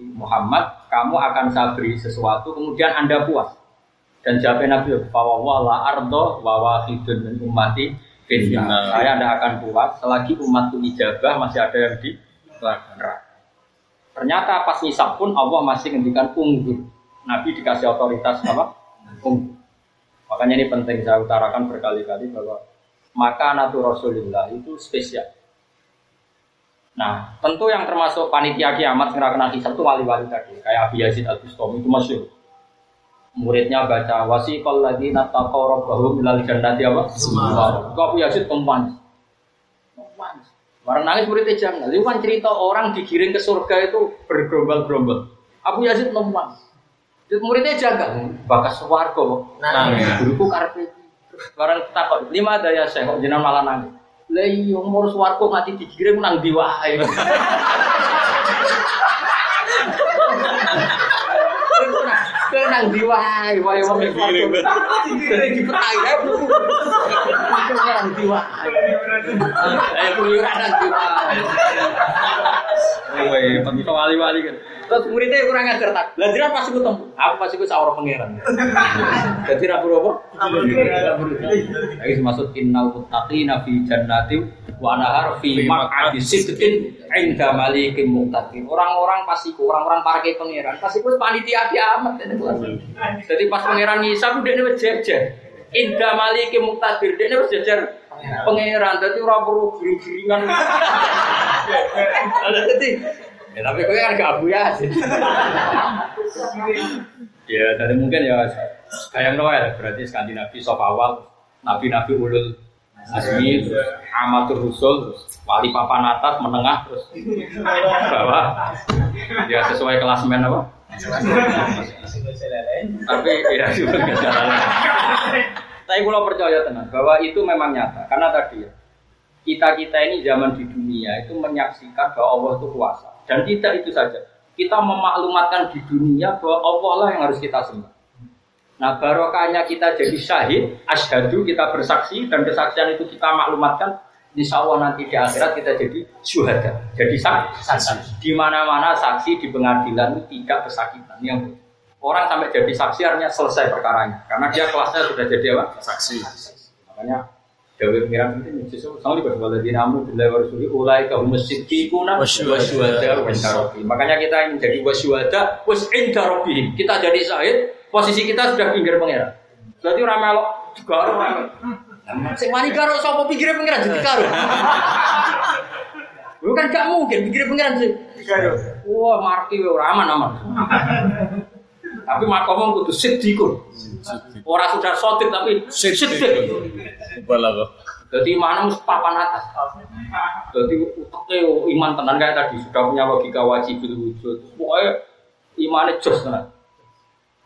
Muhammad, kamu akan saya beri sesuatu kemudian Anda puas. Dan jawab Nabi bahwa la ardo wa wahidun min ummati finnar. Saya tidak akan puas selagi umatku ijabah masih ada yang di neraka. Ternyata pas nisab pun Allah masih ngendikan unggur. Nabi dikasih otoritas apa? Unggur. Makanya ini penting saya utarakan berkali-kali bahwa maka natu Rasulullah itu spesial. Nah, tentu yang termasuk panitia kiamat yang kena hisab itu wali-wali tadi, kayak Abi Yazid Al Bustami itu masyhur. Muridnya baca wasiqal ladzina taqaw rabbahum ilal jannati apa? Semua. Kok Abi Yazid pempan. Barang nangis muridnya jangan. Itu kan cerita orang digiring ke surga itu bergerombol-gerombol. Abu Yazid pempan. Muridnya jaga, bakas warga. Nah, guruku karpet. Barang takut lima daya saya kok jenengan malah nangis. Lah iya umur swarga mati dikirim nang ndi wae. Kena nang ndi wae, wae wong iki. Dari dipetai ae. Nang ndi wae. Ayo keluyuran nang ndi wae. Pentok wali-wali kan. Terus muridnya kurang ajar tak. Lah dira pas iku temu. Aku pas iku sawer pangeran. Dadi ra perlu apa? Lagi maksud innal muttaqina fi jannati wa nahar fi maq'adi sidqin inda malikin muqtadir. Orang-orang pasiku, orang-orang para ke pangeran, pasiku panitia kiamat. Jadi pas pangeran ngisap dia wis jejer. Inda malikin muqtadir, dia wis jejer pangeran. Dadi ora perlu giring-giringan. Dadi Ya tapi kau kan gak abu ya. ya tadi mungkin ya kayak Noel berarti Skandinavi soft awal nabi-nabi ulul asmi amatur rusul wali papan atas menengah terus bawah. Ya sesuai kelas men apa? Tapi ya juga jalan tapi kalau percaya tenang bahwa itu memang nyata. Karena tadi ya kita kita ini zaman di dunia itu menyaksikan bahwa Allah itu kuasa dan tidak itu saja. Kita memaklumatkan di dunia bahwa Allah lah yang harus kita sembah. Nah barokahnya kita jadi syahid, asyhadu kita bersaksi dan kesaksian itu kita maklumatkan Insya Allah nanti di akhirat kita jadi syuhada, jadi saksi. Di mana-mana saksi di pengadilan itu tidak kesakitan. Yang orang sampai jadi saksi artinya selesai perkaranya, karena dia kelasnya sudah jadi apa? Saksi. Makanya Dewi pengiran itu justru sama di bahwa di namu bila warasuli ulai kaum masjid kuna wasyuada wasyarabi. Makanya kita ingin jadi wasyuada was indarobi. Kita jadi sahid, posisi kita sudah pinggir pengiran. Berarti orang melok juga orang. Sing wani karo sapa pinggir pengiran jadi karo. Bukan gak mungkin pinggir pengiran sih. Wah, marki ora aman aman. Tapi makomong kudu sidikun. Orang sudah sotik tapi sidik. Balago. Jadi mana mus papan atas. Jadi utaknya iman tenan kayak tadi sudah punya logika wajib itu wujud. Pokoknya imannya jos tenan.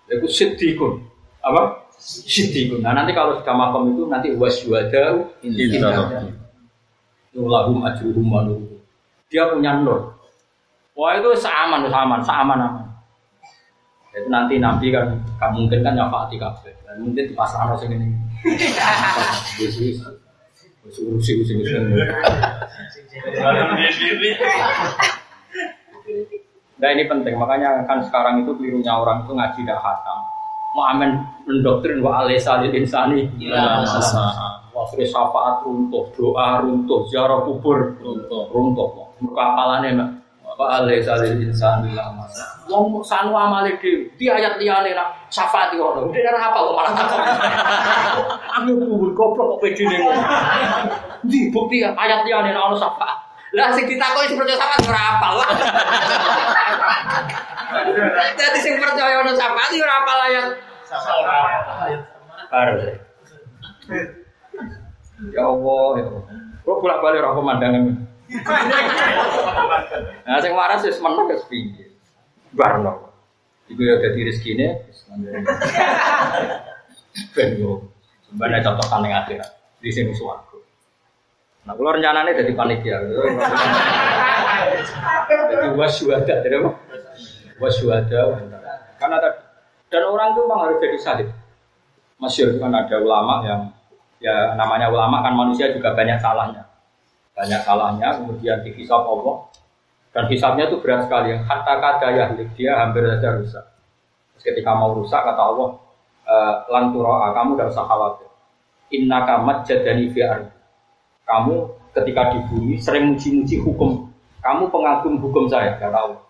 Itu sidikun. Apa? Sidikun. Nah nanti kalau sudah makom itu nanti wasyuada indah. Ajruhum manuruhum. Dia punya nur. Wah itu seaman, seaman, seaman aman. Itu nanti nabi kan gak mungkin kan nyafati kabeh. Dan mungkin di pasar. Wis wis. Wis urusi wis wis. Nah ini penting, makanya kan sekarang itu kelirunya orang itu ngaji dah khatam. Mau amen mendoktrin wa alisa lil insani. Wah, syafaat runtuh, doa runtuh, ziarah kubur Runtuh. runtuh. Mereka apalane mak. Wa alisa lil insani la masa. Wong sanu amale dhewe, di ayat liyane nak syafaat iki ono. Dia ora apa kok malah takon. Aku kubur goblok kok pedine ngono. Di bukti ayat liyane nak ono syafaat. Lah sing ditakoki sing percaya syafaat ora apal. Jadi sing percaya ono syafaat ya ora apal ayat. Baru. Ya Allah, ya Allah. Kok bolak-balik ora pemandangan. Nah, sing waras wis meneng wis piye. Barno. Iku ya dadi rezekine wis Ben yo. Yang akhirat. Di sini suaraku. Nah, kalau rencananya jadi panitia. Jadi wasyuada, jadi apa? Wasyuada. Karena tadi dan orang itu memang harus jadi sahid. Masyur kan ada ulama yang ya namanya ulama kan manusia juga banyak salahnya. Banyak salahnya, kemudian dihisap Allah. Dan hisapnya itu berat sekali. Yang kata kata yahlik dia hampir saja rusak. Terus ketika mau rusak kata Allah, e, lanturoa kamu tidak usah khawatir. Inna kamat jadani fi. Kamu ketika di bumi sering muji-muji hukum. Kamu pengagum hukum saya, kata Allah.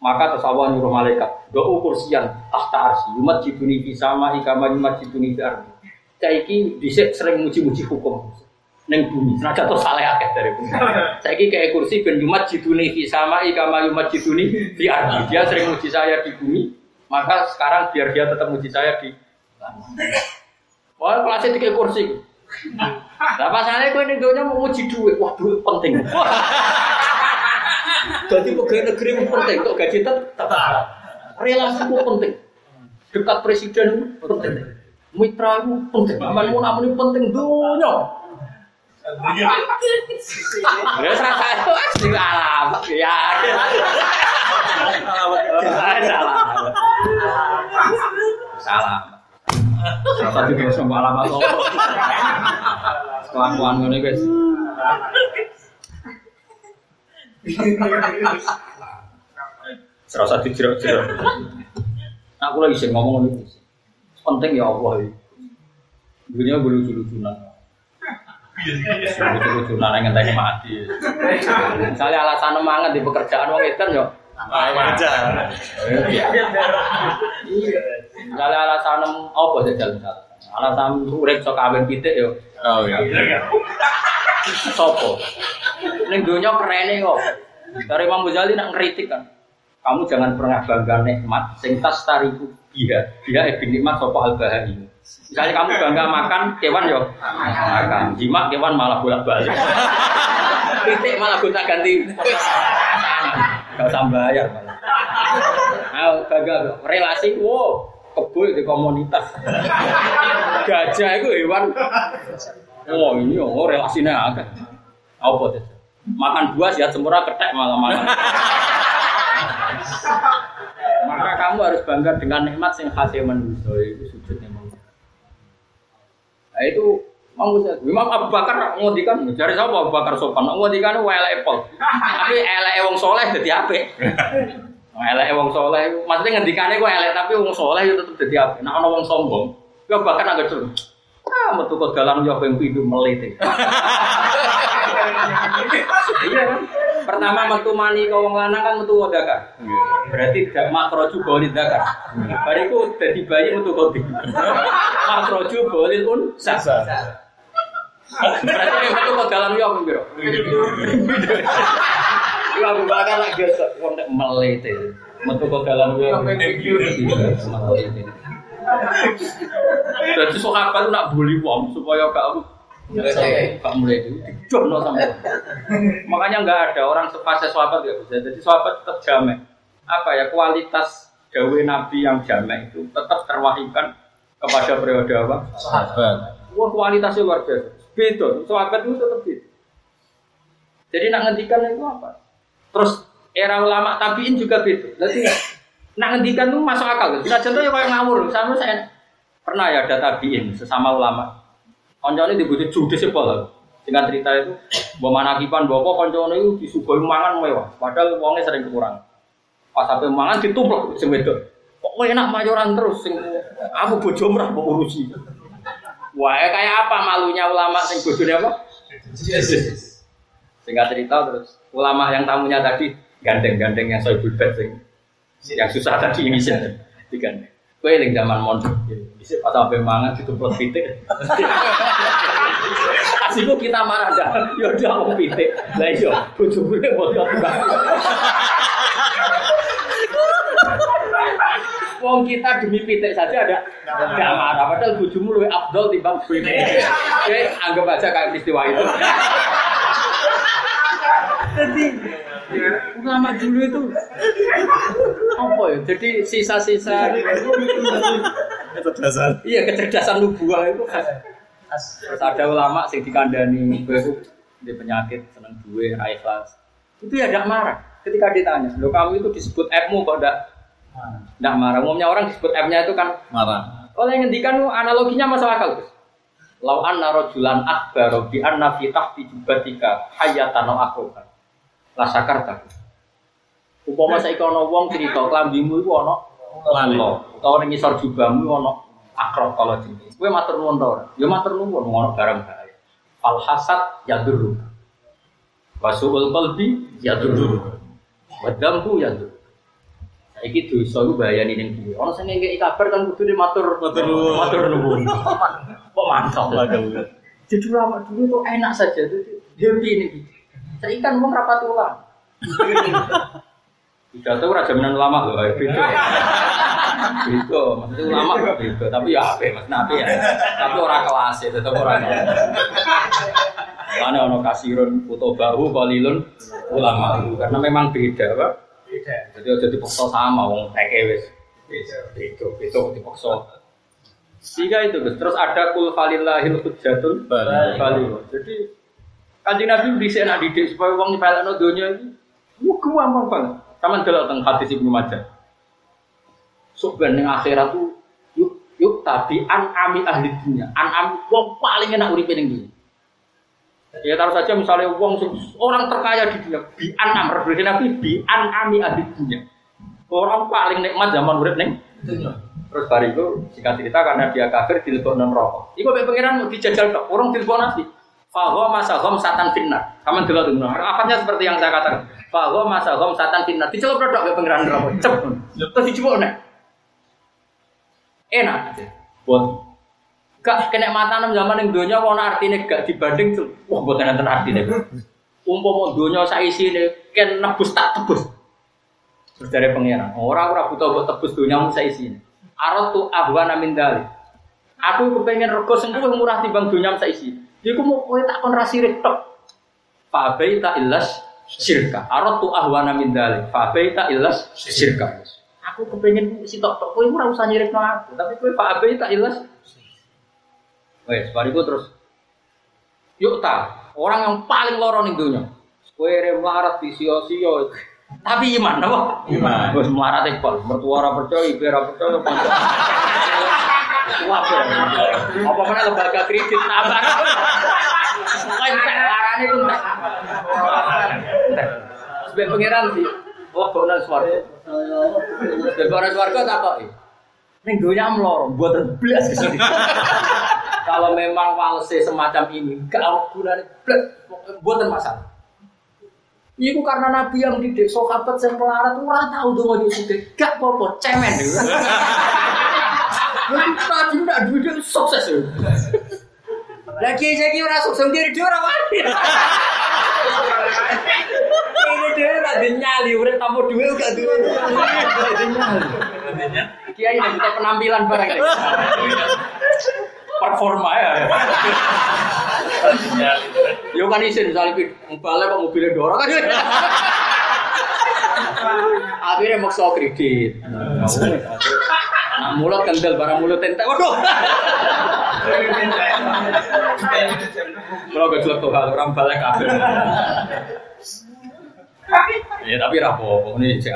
Maka terus Allah nyuruh malaikat, doa kursian tahta arsi, yumat jiduni fi sama ikama yumat jiduni fi. Saiki dhisik sering muji-muji hukum. Neng bumi, senajan terus salah akeh dari bumi. Saiki kayak kursi ben yumat jiduni fi sama ikama yumat jiduni fi ardi. Dia sering muji saya di bumi, maka sekarang biar dia tetap muji saya di Wah, kelasnya tiga kursi. Nah, pasalnya gue ini dunia mau muji duit. Wah, duit penting. Jadi pegawai negeri penting, kok gaji tetap. Relasi itu penting. Dekat presiden penting. Mitra itu penting. Aman mau namun penting dunia. Ya serasa itu asli alamat ya. Salah. Salah. Salah satu terus semua alamat Allah. Kelakuan ngono guys. Serasa dijerok-jerok. Aku lagi sih ngomong ini. Penting ya Allah ini. Dunia boleh Lucu-lucunan yang ngenteni mati. Misalnya alasan mangan di pekerjaan wong itu yo. Wajar. Misalnya alasan apa saja misalnya. Alasan urip sok kawin pitik yo. Oh iya. Sopo? Ning donya kerene kok. Dari Imam Ghazali nak ngeritik kan. Kamu jangan pernah bangga nikmat sing tas tariku biha. Biha ibn nikmat sopo al bahari. Misalnya kamu bangga makan kewan yo makan. Jimat kewan malah bolak-balik. Titik malah gonta ganti. Gak usah bayar malah. Nah, bangga relasi wow kebo di komunitas. Gajah itu hewan Oh ini oh relasinya agak apa tuh? Makan buah sehat sempurna ketek malah makan. Maka kamu harus bangga dengan nikmat yang hasil manusia itu sujudnya. Nah itu Mang Imam Abu Bakar ngodikan dari siapa Abu Bakar sopan ngodikan elek Apple. Tapi elek wong soleh jadi apik. Elek wong soleh maksudnya ngendikane ku elek tapi wong soleh itu tetep jadi apik. Nah ana wong sombong, ya bahkan agak dulu. Ah, metu kok dalam yo ping pindho. Iya kan? Pertama metu mani ke wong lanang kan metu wadaka. Berarti dak makroju bolil dakar. Bariku dadi bayi metu kodi. Makroju bolil un sah. Berarti yang metu kok dalam yo piro? Iya Abu Bakar lagi gesek wong nek melete. Metu kok dalam yo melete. Jadi sahabat itu nak bully wong supaya gak gak mulai itu dijono sama. Makanya nggak ada orang sepase sahabat gak bisa. Jadi sahabat tetap jamek. Apa ya kualitas gawe Nabi yang jamek itu tetap terwahyukan kepada periode apa? Sahabat. Wah kualitasnya luar biasa. Beda. Sahabat itu tetap beda. Jadi nak ngendikan itu apa? Terus era ulama tabiin juga beda. Jadi nak ngendikan itu masuk akal. Bisa contoh ya kayak ngawur. Sama saya pernah ya ada tabiin sesama ulama. Koncone dibutuh judes ya pola. Dengan cerita itu, bawa manakipan, bawa apa koncone itu disuguhi mangan mewah. Padahal uangnya sering kurang. Pas sampai mangan ditumplek sing wedok. Kok enak mayoran terus sing aku bojo merah mbok urusi. Wah, kayak apa malunya ulama sing bojone apa? Singkat cerita terus ulama yang tamunya tadi gandeng-gandeng yang soal bulbet sing yang susah tadi ini sih digandeng. Kue yang zaman mondok, bisa pas sampai mangan ditumplek pitik. Asiko kita marah dah, ya udah mau pitik. Lah iya, bojo gue mau Wong kita demi pitik saja ada nggak marah, padahal bojomu lebih afdol timbang pitik. Oke, anggap aja kayak peristiwa itu. Jadi ulama dulu itu apa ya? Jadi sisa-sisa Kecerdasan. iya kecerdasan nubuah itu khas. Terus ada ulama sing dikandani itu di penyakit seneng duwe ra ikhlas. Itu ya tidak marah ketika ditanya, "Loh kamu itu disebut F-mu kok enggak enggak marah?" Umumnya orang disebut F-nya itu kan Marah. kalau yang ngendikan analoginya masuk akal, Gus. Lau anna rajulan akbar bi anna fi tahti jubatika hayatan au akroban. La sakarta. Upama saiki ana wong cerita klambimu iku ana lalo, utawa ning ngisor jubahmu ana akrab kalau jenis. Kowe matur nuwun ta ora? Ya matur nuwun ngono barang bahaya. Al hasad yadurru. Wasuul qalbi yadurru. Wa dzambu yadurru. Saiki dosa iku bahayane ning dhewe. Ana sing ngekeki kabar kan kudu matur Matur nuwun. Matur nuwun. Kok mantap. Jadi lama dulu tuh enak saja, tuh happy ini. Saya kan mau rapat ulang. Tidak tahu raja jaminan lama loh, ayo beda. Beda, maksudnya ulama beda, tapi ya apa, mas nabi ya. Tapi orang kelas ya, tetap orang kelas. Mana ono kasirun foto bahu kalilun ulama karena memang beda, pak. Beda. Jadi udah dipaksa sama, wong teke wis. Beda, beda, beda dipaksa. Tiga itu Gus. Terus ada kul falillahil hujjatul Bali. bali. Jadi kanjeng Nabi bisa nak didik supaya wong nyepelekno donya itu Wah, gampang banget. Kamu delok teng hadis Ibnu Majah. Sok ben ning akhirat tuh yuk tabi an ami ahli dunia. An ami wong paling enak uripe ning dunia. Ya taruh saja misalnya wong orang terkaya di dunia bi an am berbeda nabi bi an ami ahli dunia. Orang paling nikmat zaman urip ning Terus bariku singkat cerita karena dia kafir dilebokno rokok. Iku mek pangeran mau dijajal tok, orang dilebok nasi. Fahuwa masahom satan fitnah. Kamu dulu tuh, afatnya seperti yang saya katakan. Fahuwa masahom satan fitnah. Dicelup produk ke pengiran rokok. Cep. Terus dicoba nih. Enak. Buat gak kena mata enam zaman yang dunia warna artinya gak dibanding tuh. Wah buat nanti artinya. Umpama dunia saya isi nih, kan nebus tak tebus. Terus dari pengiran. Orang orang butuh buat tebus dunia mau saya isi. Arot tuh ahwana min dalik. Aku kepengen rego sing murah timbang dunia saya isi. Iku mau kowe tak kon rasirik tok. Fa baita illas syirka. Aratu ahwana min dzalik. Fa baita illas syirka. Aku kepengen si tok tok kowe ora usah nyirikno aku, tapi kowe fa baita illas Wes, bariku terus yuk ta, orang yang paling loro ning donya. Kowe re melarat di sio-sio. Tapi iman apa? Iman. Wes melarat e pol, mertua ora percaya, ibu ora percaya, Wabar. Apa mana lembaga kredit tambah. Pokoknya entek larane itu entek. Sebab pangeran sih. Wah, kok nang swarga. Sebab nang swarga tak kok. Ning donya mloro, buat blas ke sini. Kalau memang walse semacam ini, gak gunane blas, buatan masalah. Iku karena Nabi yang didik sahabat yang melarat ora tahu donga yo Gak apa-apa, cemen. Tadi tidak duit sukses ya. Lagi saya kira sukses dia dia orang mati. Ini dia ada nyali, udah tamu duit gak duit. Kiai ini kita penampilan barang performa ya. Yo kan isin misalnya balik kok mobilnya dorong kan. Akhirnya maksa kredit. Nah, mulut kendel barang mulut entek. Waduh. Kalau gak jelek tuh hal orang balik kabel. Ya tapi rapo, ini cek.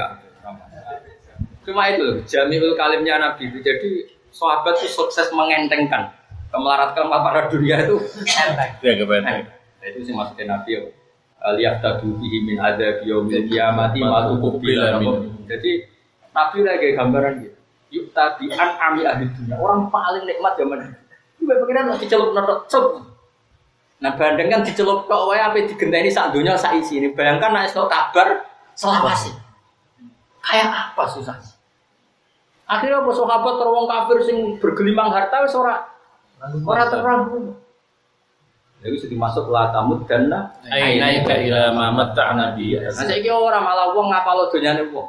Cuma itu jamiul kalimnya Nabi itu. Jadi sahabat itu sukses mengentengkan kemelaratkan para dunia itu. Ya kebetulan. Nah, itu sih maksudnya Nabi ya. Lihat tadu min ada biomil kiamati matu kubila Jadi Nabi lagi gambaran gitu yuk tadi an ami ahli dunia orang paling nikmat zaman itu pengiran nanti celup notok celup nah bandeng kan dicelup kok wae apa digenteni sak dunia sak isi ini bayangkan naik kabar selawasi kayak apa susah akhirnya apa sahabat terwong kafir sing bergelimang harta wis ora ora terang jadi sudah masuk lah tamu dan Aina ila mamat tak nabi. Nah saya kira orang malah uang ngapal dunyane uang.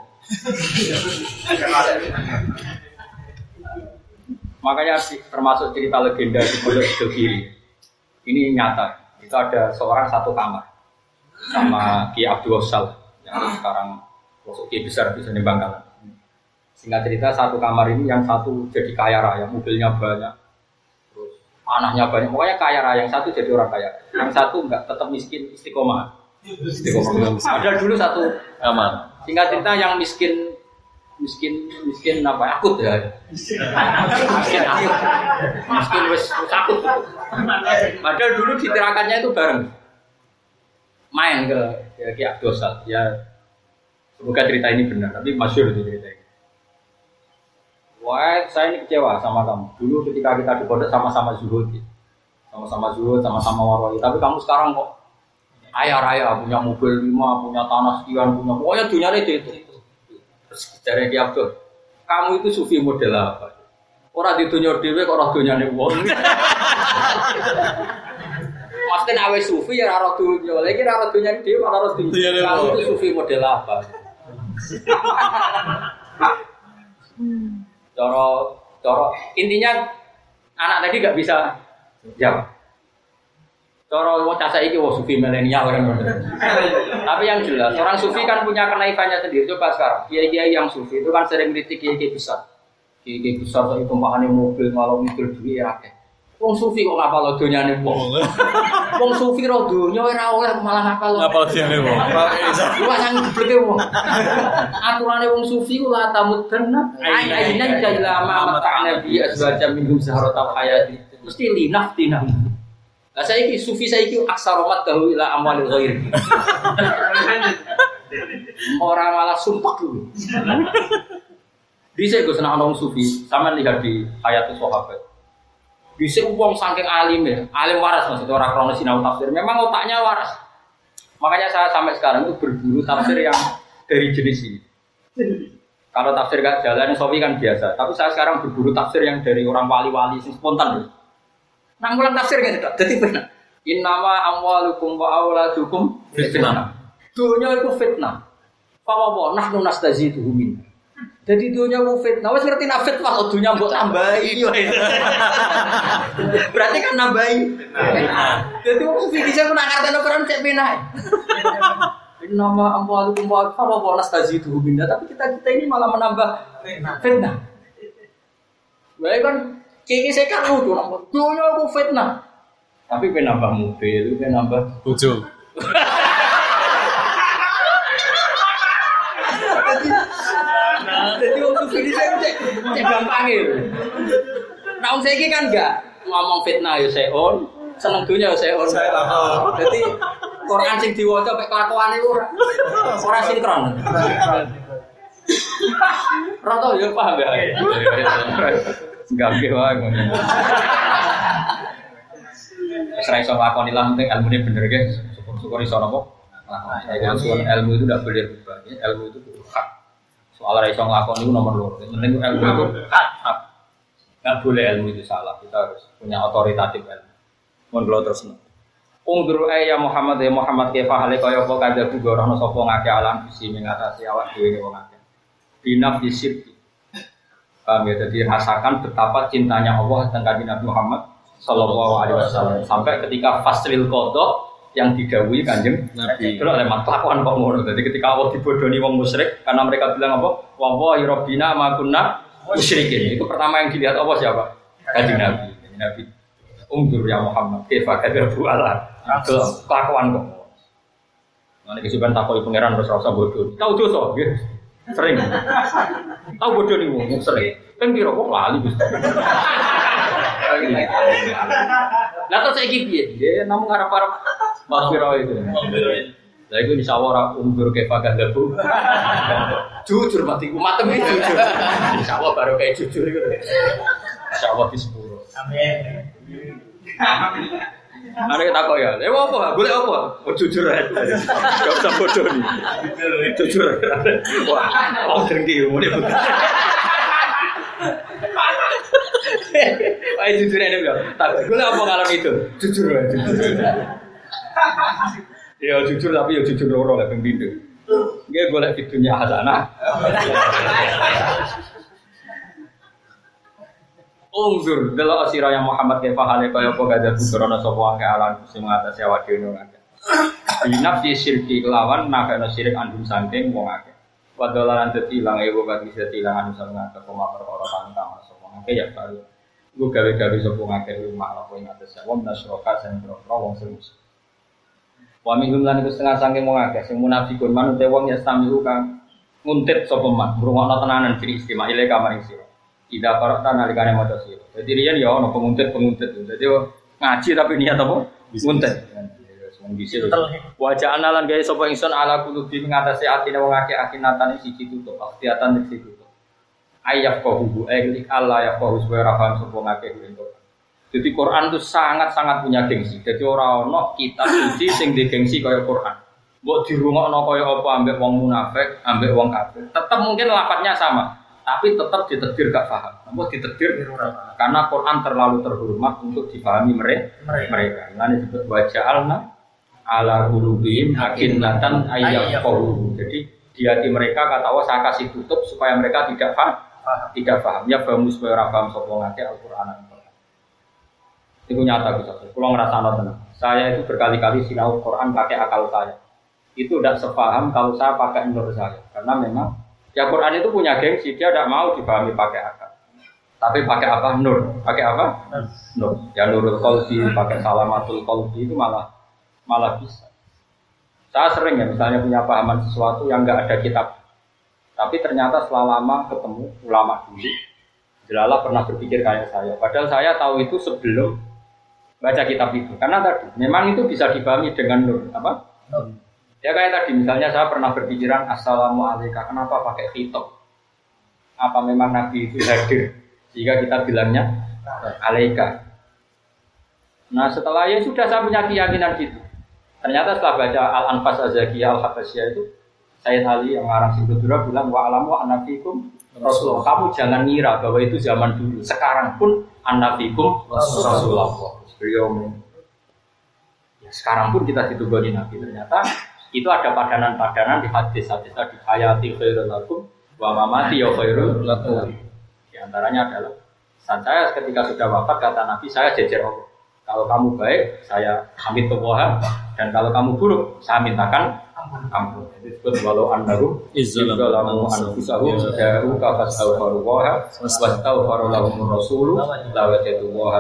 Makanya termasuk cerita legenda di Pondok Kiri. Ini nyata. Itu ada seorang satu kamar sama Ki Abdul Sal yang sekarang masuk Ki besar di Bangkalan. Singkat cerita satu kamar ini yang satu jadi kaya raya, mobilnya banyak, terus anaknya banyak, pokoknya kaya raya. Yang satu jadi orang kaya, yang satu enggak tetap miskin istiqomah. Istiqomah. Ada dulu satu kamar. Singkat cerita yang miskin miskin miskin apa akut ya. Miskin akut. Miskin wes akut. Padahal dulu ditirakannya itu bareng. Main ke ya Ki Abdosal ya semoga cerita ini benar tapi masyur itu cerita ini. Wah, saya ini kecewa sama kamu. Dulu ketika kita di pondok sama-sama zuhud, sama-sama zuhud, sama-sama waroi. Tapi kamu sekarang kok ayah raya punya mobil lima, punya tanah sekian, punya pokoknya dunia itu itu. Dari Ki Abdul, kamu itu sufi model apa? Orang di dunia dewe kok orang dunia nih wong. Maksudnya awe sufi ya raro dunia, lagi raro dunia dewe raro dunia. Kamu itu sufi model apa? Coro, coro. Intinya anak tadi nggak bisa jawab. Coro mau casa iki wah sufi milenial orang Tapi yang jelas orang sufi kan punya kenaifannya sendiri. Coba sekarang kiai-kiai yang sufi itu kan sering kritik kiai-kiai besar. Kiai-kiai besar saya tumpahannya mobil malah mobil duit ya. Wong sufi kok ngapal donyane wong. Wong sufi ro donya ora oleh malah ngapal. Ngapal donyane wong. Lu nang gebleke wong. Aturane wong sufi ku la tamuddanna ayyinan kaila ma mata'na bi azwajam minhum saharatal hayati. Mesti linaftina. Lah saiki sufi saiki aksaromat dahu ila amwalil ghair. Orang malah sumpah dulu. Bisa gue senang orang sufi, sama lihat di ayat sahabat. Bisa uang saking alim ya, alim waras maksudnya orang krono sinau tafsir. Memang otaknya waras. Makanya saya sampai sekarang itu berburu tafsir yang dari jenis ini. Kalau tafsir gak jalan, Sofi kan biasa. Tapi saya sekarang berburu tafsir yang dari orang wali-wali, spontan. Nang ulang tafsir gak tidak? Jadi benar. Innama amwalukum wa auladukum fitnah. Dunia itu fitnah. Fawawa nahnu nastaziduhu min. Jadi dunia mau fitnah, wes ngerti nak fitnah dunia mau tambahi. Berarti kan nambahi. Jadi mau sufi bisa nak ngerti Quran cek penai. Nama amwalukum wa fawawa nastaziduhu min. Tapi kita kita ini malah menambah fitnah. Baik kan, kini saya kan lucu, dunia mau fitnah. Tapi penambah mobil, penambah bojo. Jadi waktu ini saya cek cek gampang ya. Nah, om saya kan enggak ngomong fitnah ya saya on, seneng dunia ya saya on. Jadi Quran sing diwaca mek kelakuan itu ora ora sinkron. Rata ya paham ya. Gampang wae ngono. Wis ra iso lakoni lah penting ilmune bener ge. Syukur-syukur iso napa? Lakoni. Ilmu itu tidak boleh berubah. Ilmu itu hak. Soal ra iso nglakoni itu nomor loro. Penting ilmu itu hak. hak. Boleh ilmu itu salah. Kita harus punya otoritatif ilmu. Mohon kalau terus. Ungdur ya Muhammad ya Muhammad kefa hale kaya apa kadhe gorono sapa ngake alam bisi mengatasi awak dhewe wong akeh. Binaf disirki. Paham ya? Jadi rasakan betapa cintanya Allah dan kanjeng Nabi Muhammad Sallallahu Alaihi Wasallam sampai ketika faslil kodok yang didawui kanjeng Nabi. Itu oleh kelakuan kok ngono. Jadi ketika Allah dibodoni wong musyrik karena mereka bilang apa? Wallahi rabbina ma kunna musyrikin. Itu pertama yang dilihat Allah siapa? Kanjeng Nabi. Kanjeng Nabi. Ungdur ya Muhammad. Kefa kadabu Allah. Kelakuan kok. Nanti kesukaan takoi pangeran terus rasa bodoh. Tahu dosa, ya? Sering. Tahu bodoh nih wong sering. Kan kira kok lali Gus. Lah terus saiki piye? Ya namung ngarep-arep Makfiro itu. Lah iku Allah umur kayak pakai debu. jujur mati ku matem iki jujur. Allah baru kayak jujur itu. Insya Allah di sepuluh. Amin. Ada kita kok ya, eh apa? Boleh apa? Oh jujur aja, gak usah bodoh nih. Jujur, wah, oh dengki, dia Wah jujur aja bilang, tak gue apa kalau itu? Jujur aja, jujur. Ya jujur tapi ya jujur loro lah pembindo. Gue boleh fitunya hasanah. Ungzur delok sira yang Muhammad kaya hale kaya apa gada bukrana sapa wae alam sing ngatasi awak dhewe ngake. Binaf di syirki kelawan nakana syirik andun sangking wong akeh. Wadalan dadi ilang ewo kan bisa ilang anu sang ngake koma perkara tantang sapa ngake ya baru. Gue gawe-gawe sapa ngake rumah apa ing atas wong nasroka sing wong sing Wa minhum lan setengah saking wong akeh sing munafikun manut wong ya stamiu kang nguntit sapa man ngrungokno tenanan diri istimewa ile kamar sira. Ida parata nalikane maca sira. Dadi riyen ya ono penguntit-penguntit. Dadi ngaji tapi niat apa? Nguntit. Wajah analan gaya sapa ingsun ala kulubi mengatasi atine wong akeh akinatan siji tutup, akhtiatan siji tutup. Ayyak qahu aylik Allah ya qahu supaya ra paham sapa ngakeh jadi Quran itu sangat-sangat punya gengsi. Jadi orang-orang kita suci sing di gengsi kaya Quran. Buat di rumah no kaya apa ambek wong munafik, ambek wong kafir. Tetap mungkin lafadznya sama, tapi tetap ditetir gak paham. Buat ditetir karena Quran terlalu terhormat untuk dipahami mereka. Mereka. Ini disebut wajah alna ala qulubihim akinnatan ayyafqahu. Jadi di hati mereka kata Allah saya kasih tutup supaya mereka tidak paham. Tidak paham. Ya bamus supaya paham sapa ngake Al-Qur'an. Itu nyata bisa. Kalau ngerasa tenang. Saya itu berkali-kali sinau Quran pakai akal saya. Itu tidak sepaham kalau saya pakai menurut saya. Karena memang ya Quran itu punya gengsi. Dia tidak mau dipahami pakai akal. Tapi pakai apa? Nur. Pakai apa? Nur. Ya nurul kolbi, pakai salamatul kolbi itu malah malah bisa. Saya sering ya misalnya punya pahaman sesuatu yang nggak ada kitab. Tapi ternyata setelah lama ketemu ulama dulu, Jelala pernah berpikir kayak saya. Padahal saya tahu itu sebelum baca kitab itu. Karena tadi memang itu bisa dipahami dengan nur apa? Ya kayak tadi misalnya saya pernah berpikiran assalamualaikum kenapa pakai khitab? Apa memang Nabi itu hadir? Jika kita bilangnya alaika. Nah setelah ya sudah saya punya keyakinan gitu. Ternyata setelah baca Al-Anfas Azakiyah Al-Habasyah itu Sayyid Ali yang ngarang Singkudura bilang wa alamu anafikum Rasulullah. Kamu jangan ngira bahwa itu zaman dulu. Sekarang pun anafikum Rasulullah. Beliau ya, sekarang pun kita ditugani Nabi ternyata itu ada padanan-padanan di hadis-hadis tadi hayati khairul lakum wa mamati ya khairul lakum. Di antaranya adalah saat saya ketika sudah wafat kata Nabi saya jejer Allah. Kalau kamu baik, saya hamid Allah dan kalau kamu buruk, saya mintakan ampun. Itu disebut walau annahu izzalamu anfusahum ja'u ka fastaghfiru wa wastaghfaru lahum rasulu la wajadu wa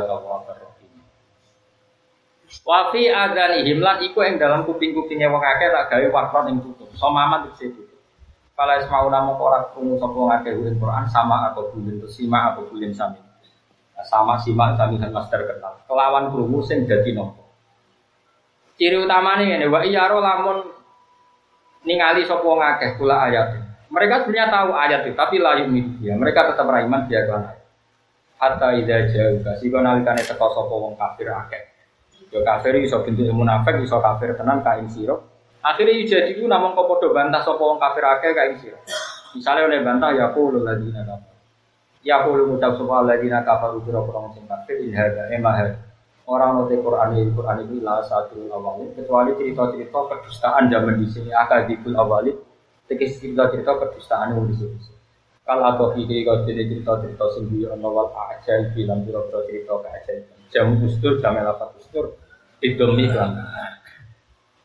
tawwabur rahim. Wa fi adanihim lan iku ing dalam kuping-kupinge wong akeh tak gawe wakron ing tutup. Somaman dikse tutup. Kala ismau namo ora krungu sapa wong akeh Quran sama atau bulin sima atau bulin sami sama simak sami dan master kenal. Kelawan krungu sing dadi nopo. Ciri utamanya ini, wa iyaro lamun ningali sapa ngakeh kula ayat. Mereka sebenarnya tahu ayat itu, tapi layu ya. Mereka tetap beriman dia kan. Hatta ida jauh, kasih nalikane teko sapa wong kafir akeh. Yo kafir iso bentuk munafik, iso kafir tenan kain siro. Akhirnya jadi ku namung kok padha bantah sapa wong kafir akeh kain siro. Misalnya oleh bantah ya aku lho lagi nana. Ya qulu ngucap sapa alladzina kafaru biro orang sing kafir in hadza emah Orang ngerti Quran ini, Quran ini lah satu awalnya kecuali cerita-cerita kedustaan zaman di sini akal dikul awalnya tegis cerita-cerita kedustaan yang di sini. Kalau atau ide kau cerita-cerita sendiri ono wal ajaib bilang biro-biro cerita keajaiban. Jam ustur, jam elafat ustur, idomi kan.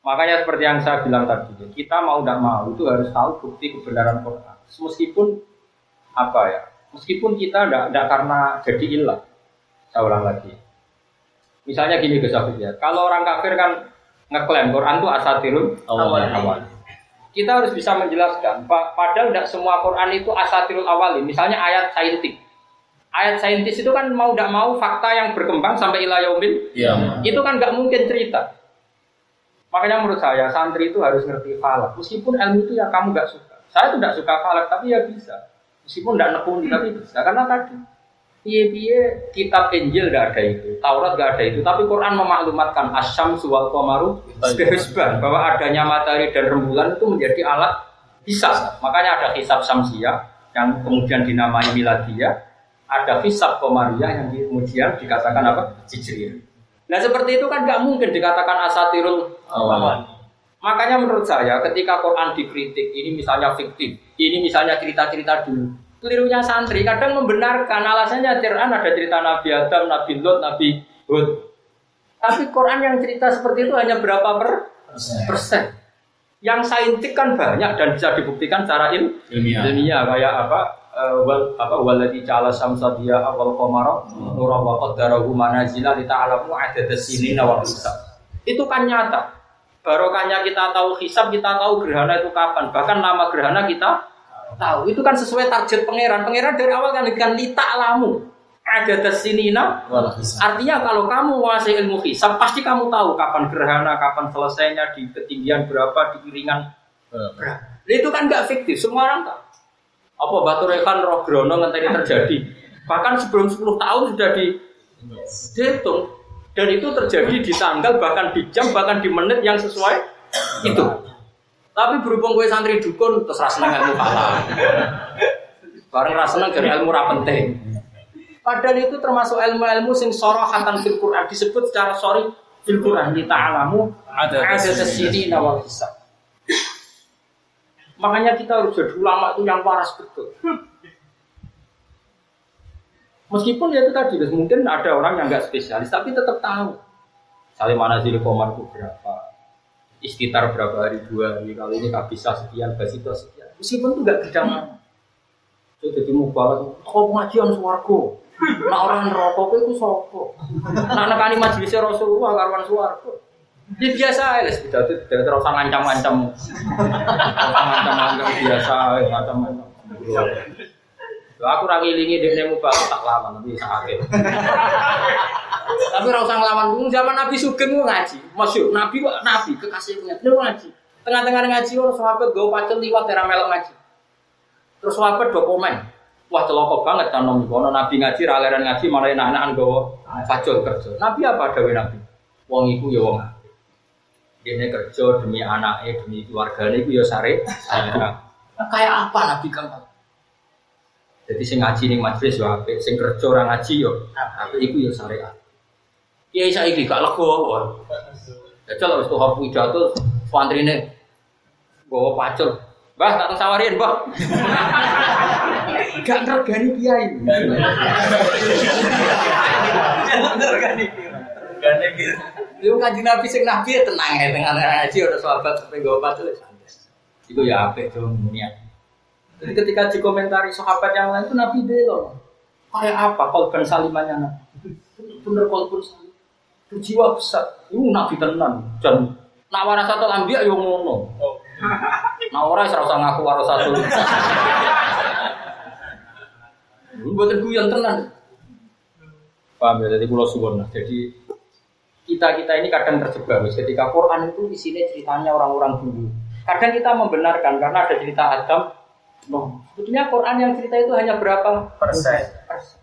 Makanya seperti yang saya bilang tadi, kita mau tidak mau itu harus tahu bukti kebenaran Quran. Meskipun apa ya, Meskipun kita tidak karena jadi ilah. Saya ulang lagi. Misalnya gini Gus ya, kalau orang kafir kan ngeklaim Quran itu asatirul awal. awal. Kita harus bisa menjelaskan, padahal tidak semua Quran itu asatirul awal. Misalnya ayat saintik. Ayat saintis itu kan mau tidak mau fakta yang berkembang sampai ilah yaumil. Ya. Itu kan nggak mungkin cerita. Makanya menurut saya santri itu harus ngerti falak. Meskipun ilmu itu ya kamu nggak suka. Saya tidak suka falak, tapi ya bisa. Meskipun tidak nekuni tapi bisa karena tadi Iya iya kitab Injil tidak ada itu, Taurat tidak ada itu, tapi Quran memaklumatkan asyam suwal komaru sehisban bahwa adanya matahari dan rembulan itu menjadi alat hisab. Makanya ada hisab samsia yang kemudian dinamai miladia, ada hisab komaria yang kemudian dikatakan apa? Hijriyah. Nah seperti itu kan nggak mungkin dikatakan asatirul awal. Makanya menurut saya ketika Quran dikritik, ini misalnya fiktif, ini misalnya cerita-cerita dulu, kelirunya santri kadang membenarkan alasannya Quran ada cerita Nabi Adam, Nabi Lot, Nabi Hud. Tapi Quran yang cerita seperti itu hanya berapa per persen? Yang saintik kan banyak dan bisa dibuktikan secara il ilmiah. ilmiah kayak apa? Uh, wal apa waladi cala samsadia awal komaro nura wa qaddarahu manazila li ta'lamu adada sinina wal hisab. Itu kan nyata. Barokahnya kita tahu hisab, kita tahu gerhana itu kapan. Bahkan nama gerhana kita tahu. Itu kan sesuai target pangeran. Pangeran dari awal kan kan lita lamu. Ada tesinina. Artinya kalau kamu menguasai ilmu hisab, pasti kamu tahu kapan gerhana, kapan selesainya, di ketinggian berapa, di piringan berapa. Itu kan nggak fiktif, semua orang tahu. Apa batu rekan roh grono ngenteni terjadi. Bahkan sebelum 10 tahun sudah di dihitung. Dan itu terjadi di tanggal, bahkan di jam, bahkan di menit yang sesuai itu. Tapi berhubung gue santri dukun terus rasa ilmu kalah. Bareng rasa dari ilmu penting. Padahal itu termasuk ilmu-ilmu sing sorohatan fil Quran disebut secara sorry fil Quran kita alamu ada ke sini nawal hisab. Makanya kita harus jadi ulama itu yang waras betul. Meskipun ya itu tadi, mungkin ada orang yang nggak spesialis, tapi tetap tahu. Saling mana sih komarku berapa, istitar berapa hari dua hari kalau ini nggak bisa sekian basito sekian meskipun itu nggak bidang Itu jadi mubalak. Kok pengajian swargo? Nak orang rokok itu sopo. Nak nekani majelis Rasulullah karuan swargo. Ya biasa sudah itu tidak terus ngancam-ngancam. Ngancam-ngancam biasa, ngancam-ngancam. Aku ra ngilingi dekne mubalak tak lama nanti sakit. Tapi ora usah nglawan. Zaman Nabi Sugeng ngaji. Masyur Nabi kok Nabi kekasih punya. Dia ngaji. Tengah-tengah ngaji orang sahabat gue pacul liwat era melok ngaji. Terus sahabat dokumen. Wah celoko banget kan nom kono Nabi ngaji raleran ngaji malah anak-anak gue pacul kerja. Nabi apa dawe Nabi? Wong iku ya wong Dia kerja demi anaknya, demi keluarganya itu ya sare. Nah, kayak apa Nabi kamu? Jadi sing ngaji ning majelis yo apik, sing kerja ora ngaji yo apik iku yo syariat. Kiai saiki gak lego. Jajal wis tuh pidato santrine gowo pacul. Mbah tak sawarin, Mbah. Gak ngergani kiai. Gak ngergani. Gane gitu. Lu kanjeng Nabi sing nabi ya tenang ya dengan ngaji udah sahabat sampai gowo pacul santai. Iku ya apik tuh niat. Jadi ketika dikomentari sahabat yang lain itu Nabi belo. Kayak apa kolban salimannya Nabi? Bener kolban salim itu jiwa besar. Itu nabi tenan. Dan nak waras satu ambia yo ngono. Nah orang serasa ngaku waras satu. Ini buat yang tenan. Paham ya? Jadi pulau suwon. Jadi kita kita ini kadang terjebak. Ketika Quran itu di sini ceritanya orang-orang dulu. Kadang kita membenarkan karena ada cerita Adam. No. Sebetulnya Quran yang cerita itu hanya berapa persen? persen.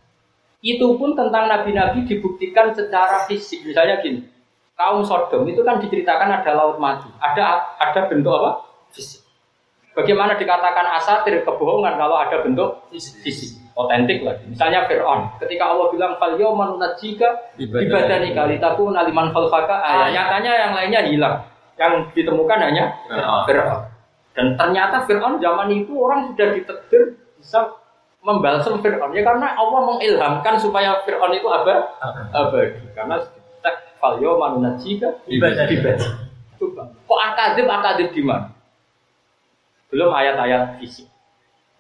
Itu pun tentang nabi-nabi dibuktikan secara fisik. Misalnya gini, kaum Sodom itu kan diceritakan ada laut mati, ada ada bentuk apa? Fisik. Bagaimana dikatakan asatir kebohongan kalau ada bentuk fisik, otentik lagi. Misalnya Fir'aun, ketika Allah bilang fal yawman jika ibadani kali taku naliman falfaka, ah, nyatanya yang lainnya hilang. Yang ditemukan hanya Fir'aun. Dan ternyata Fir'aun zaman itu orang sudah ditegur bisa membalsam Fir'aun. Ya karena Allah mengilhamkan supaya Fir'aun itu abadi abadi. Karena tak falyo manunajika ibadah ibadah coba. Kok akadem akadem di mana belum ayat-ayat fisik.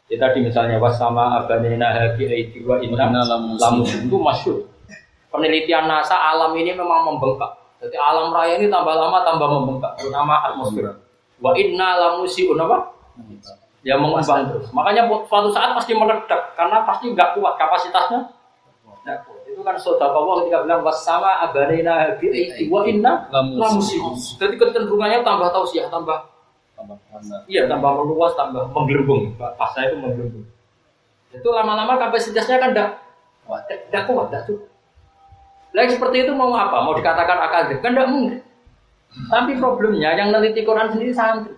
Ya tadi misalnya was sama abanina habi aidi wa inna lamus itu masyur. Penelitian NASA alam ini memang membengkak. Jadi alam raya ini tambah lama tambah membengkak. Terutama atmosfer. Wa inna lamusi apa? Ya mengembang terus. Makanya suatu saat pasti meledak karena pasti nggak kuat kapasitasnya. Nah, itu kan saudara Allah ketika bilang sama abarina bi wa inna lamusimus. Jadi kecenderungannya tambah tausiah, tambah tambah Iya, tambah meluas, tambah menggelembung. Pasnya itu menggelembung. Itu lama-lama kapasitasnya kan tidak kuat, tidak kuat, tidak cukup. Lagi seperti itu mau apa? Mau dikatakan akademik? Kan tidak mungkin. Tapi problemnya yang neliti Quran sendiri santri.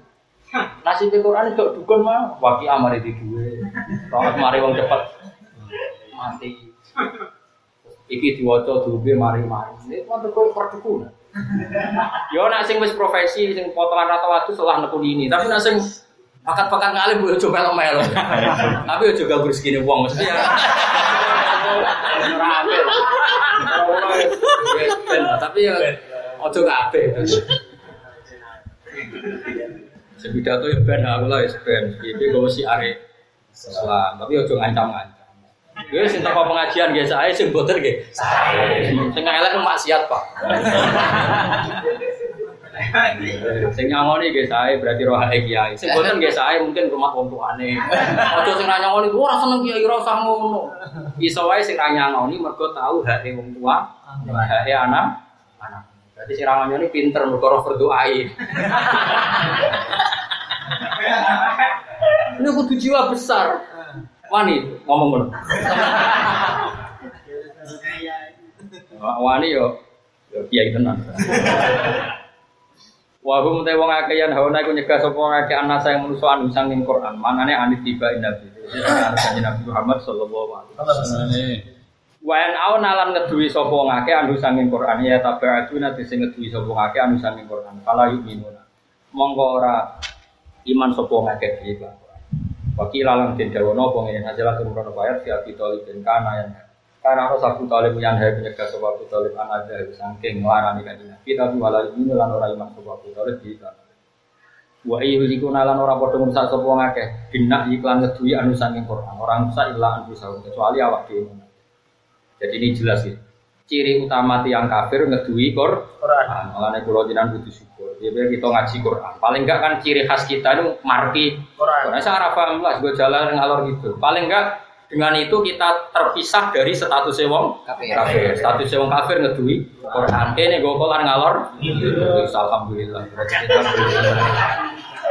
Nasib Quran itu dukun mah waki amar itu dua. Rokat mari wong cepat mati. Iki diwaca duwe mari-mari. Ini mau kok perdukun. Yo nak sing wis profesi sing potongan rata waktu setelah nekun ini, tapi nak sing pakat-pakat ngalim gue coba melo Tapi juga gue segini uang mesti ya. Tapi ya ojo gak ape. Sepidato ya ben aku lah ya ben. Iki gue si are Islam, tapi ojo ngancam-ngancam. Gue sing teko pengajian guys, saya sing boten nggih. Sing elek maksiat, Pak. Sing nyangoni nggih saya berarti roh kiai. Sing boten nggih saya mungkin rumah wong tuane. Ojo sing nyangoni ora seneng kiai ora usah ngono. Iso wae sing nyangoni mergo tahu hae wong tua, hae anak, anak. Berarti si Ramanya ini pinter berkorok berdoai. ini kudu jiwa besar. Wani ngomong ngono. Wani yo yo kiai tenan. Wahum te wong akeh yang hawana iku nyegah sapa wong akeh anasa yang manusa anu sanging Quran. Manane anit tiba nabi. Nabi Muhammad sallallahu alaihi wasallam. Wayan aw nalan ngeduwi sapa ngake anu sanging Quran ya tabi'atu nanti sing ngeduwi sapa ngake anu sanging Quran. Kala yu'minuna. Monggo ora iman sapa ngake iki Wakil alam den dawono apa ngene hajalah tumurun ayat fi abi talib den kana yang karena harus aku talib yang hai penyegah sebab aku talib anak dari sangking ngelarani kan Nabi tapi walau ini lan ora iman sebab talib di Wa yuhliku nalan ora padha ngrusak sapa wong akeh. Binak iklan ngeduwi anu saking Quran. Orang rusak illa anu kecuali awak dhewe. Jadi ini jelas ya. Ciri utama tiang kafir ngeduwi Quran. Kalau jinan butuh syukur. Ya kita ngaji Quran. Paling enggak kan ciri khas kita itu marki Quran. Saya paham lah, gue jalan ngalor gitu. Paling enggak dengan itu kita terpisah dari status wong kafir. kafir. Status wong kafir ngeduwi Quran. Ini gue kolar ngalor. Alhamdulillah.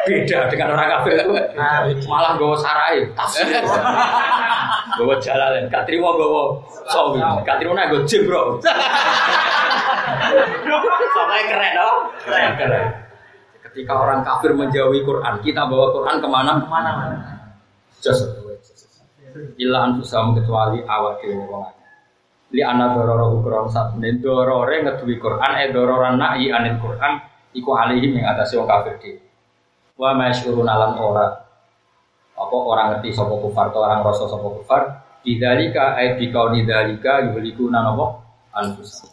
Beda dengan orang kafir itu. Malah gue sarai. Gue jalan. Gak terima gue sawi. Gak terima gue jebro. Sampai keren dong. Keren keren. Ketika orang kafir menjauhi Quran, kita bawa Quran ke mana? Ke mana mana? Just Ila anfusam kecuali awak dhewe wong. Li ana dororo ukron sabne dorore ngeduwi Quran e dororan nahi anil Quran iku alihim yang atase wong kafir dhewe. Wa masyurun alam ora apa orang ngerti sapa kufar atau orang rasa sapa kufar Didalika ay bikauni dalika yuhlikuna napa anfusam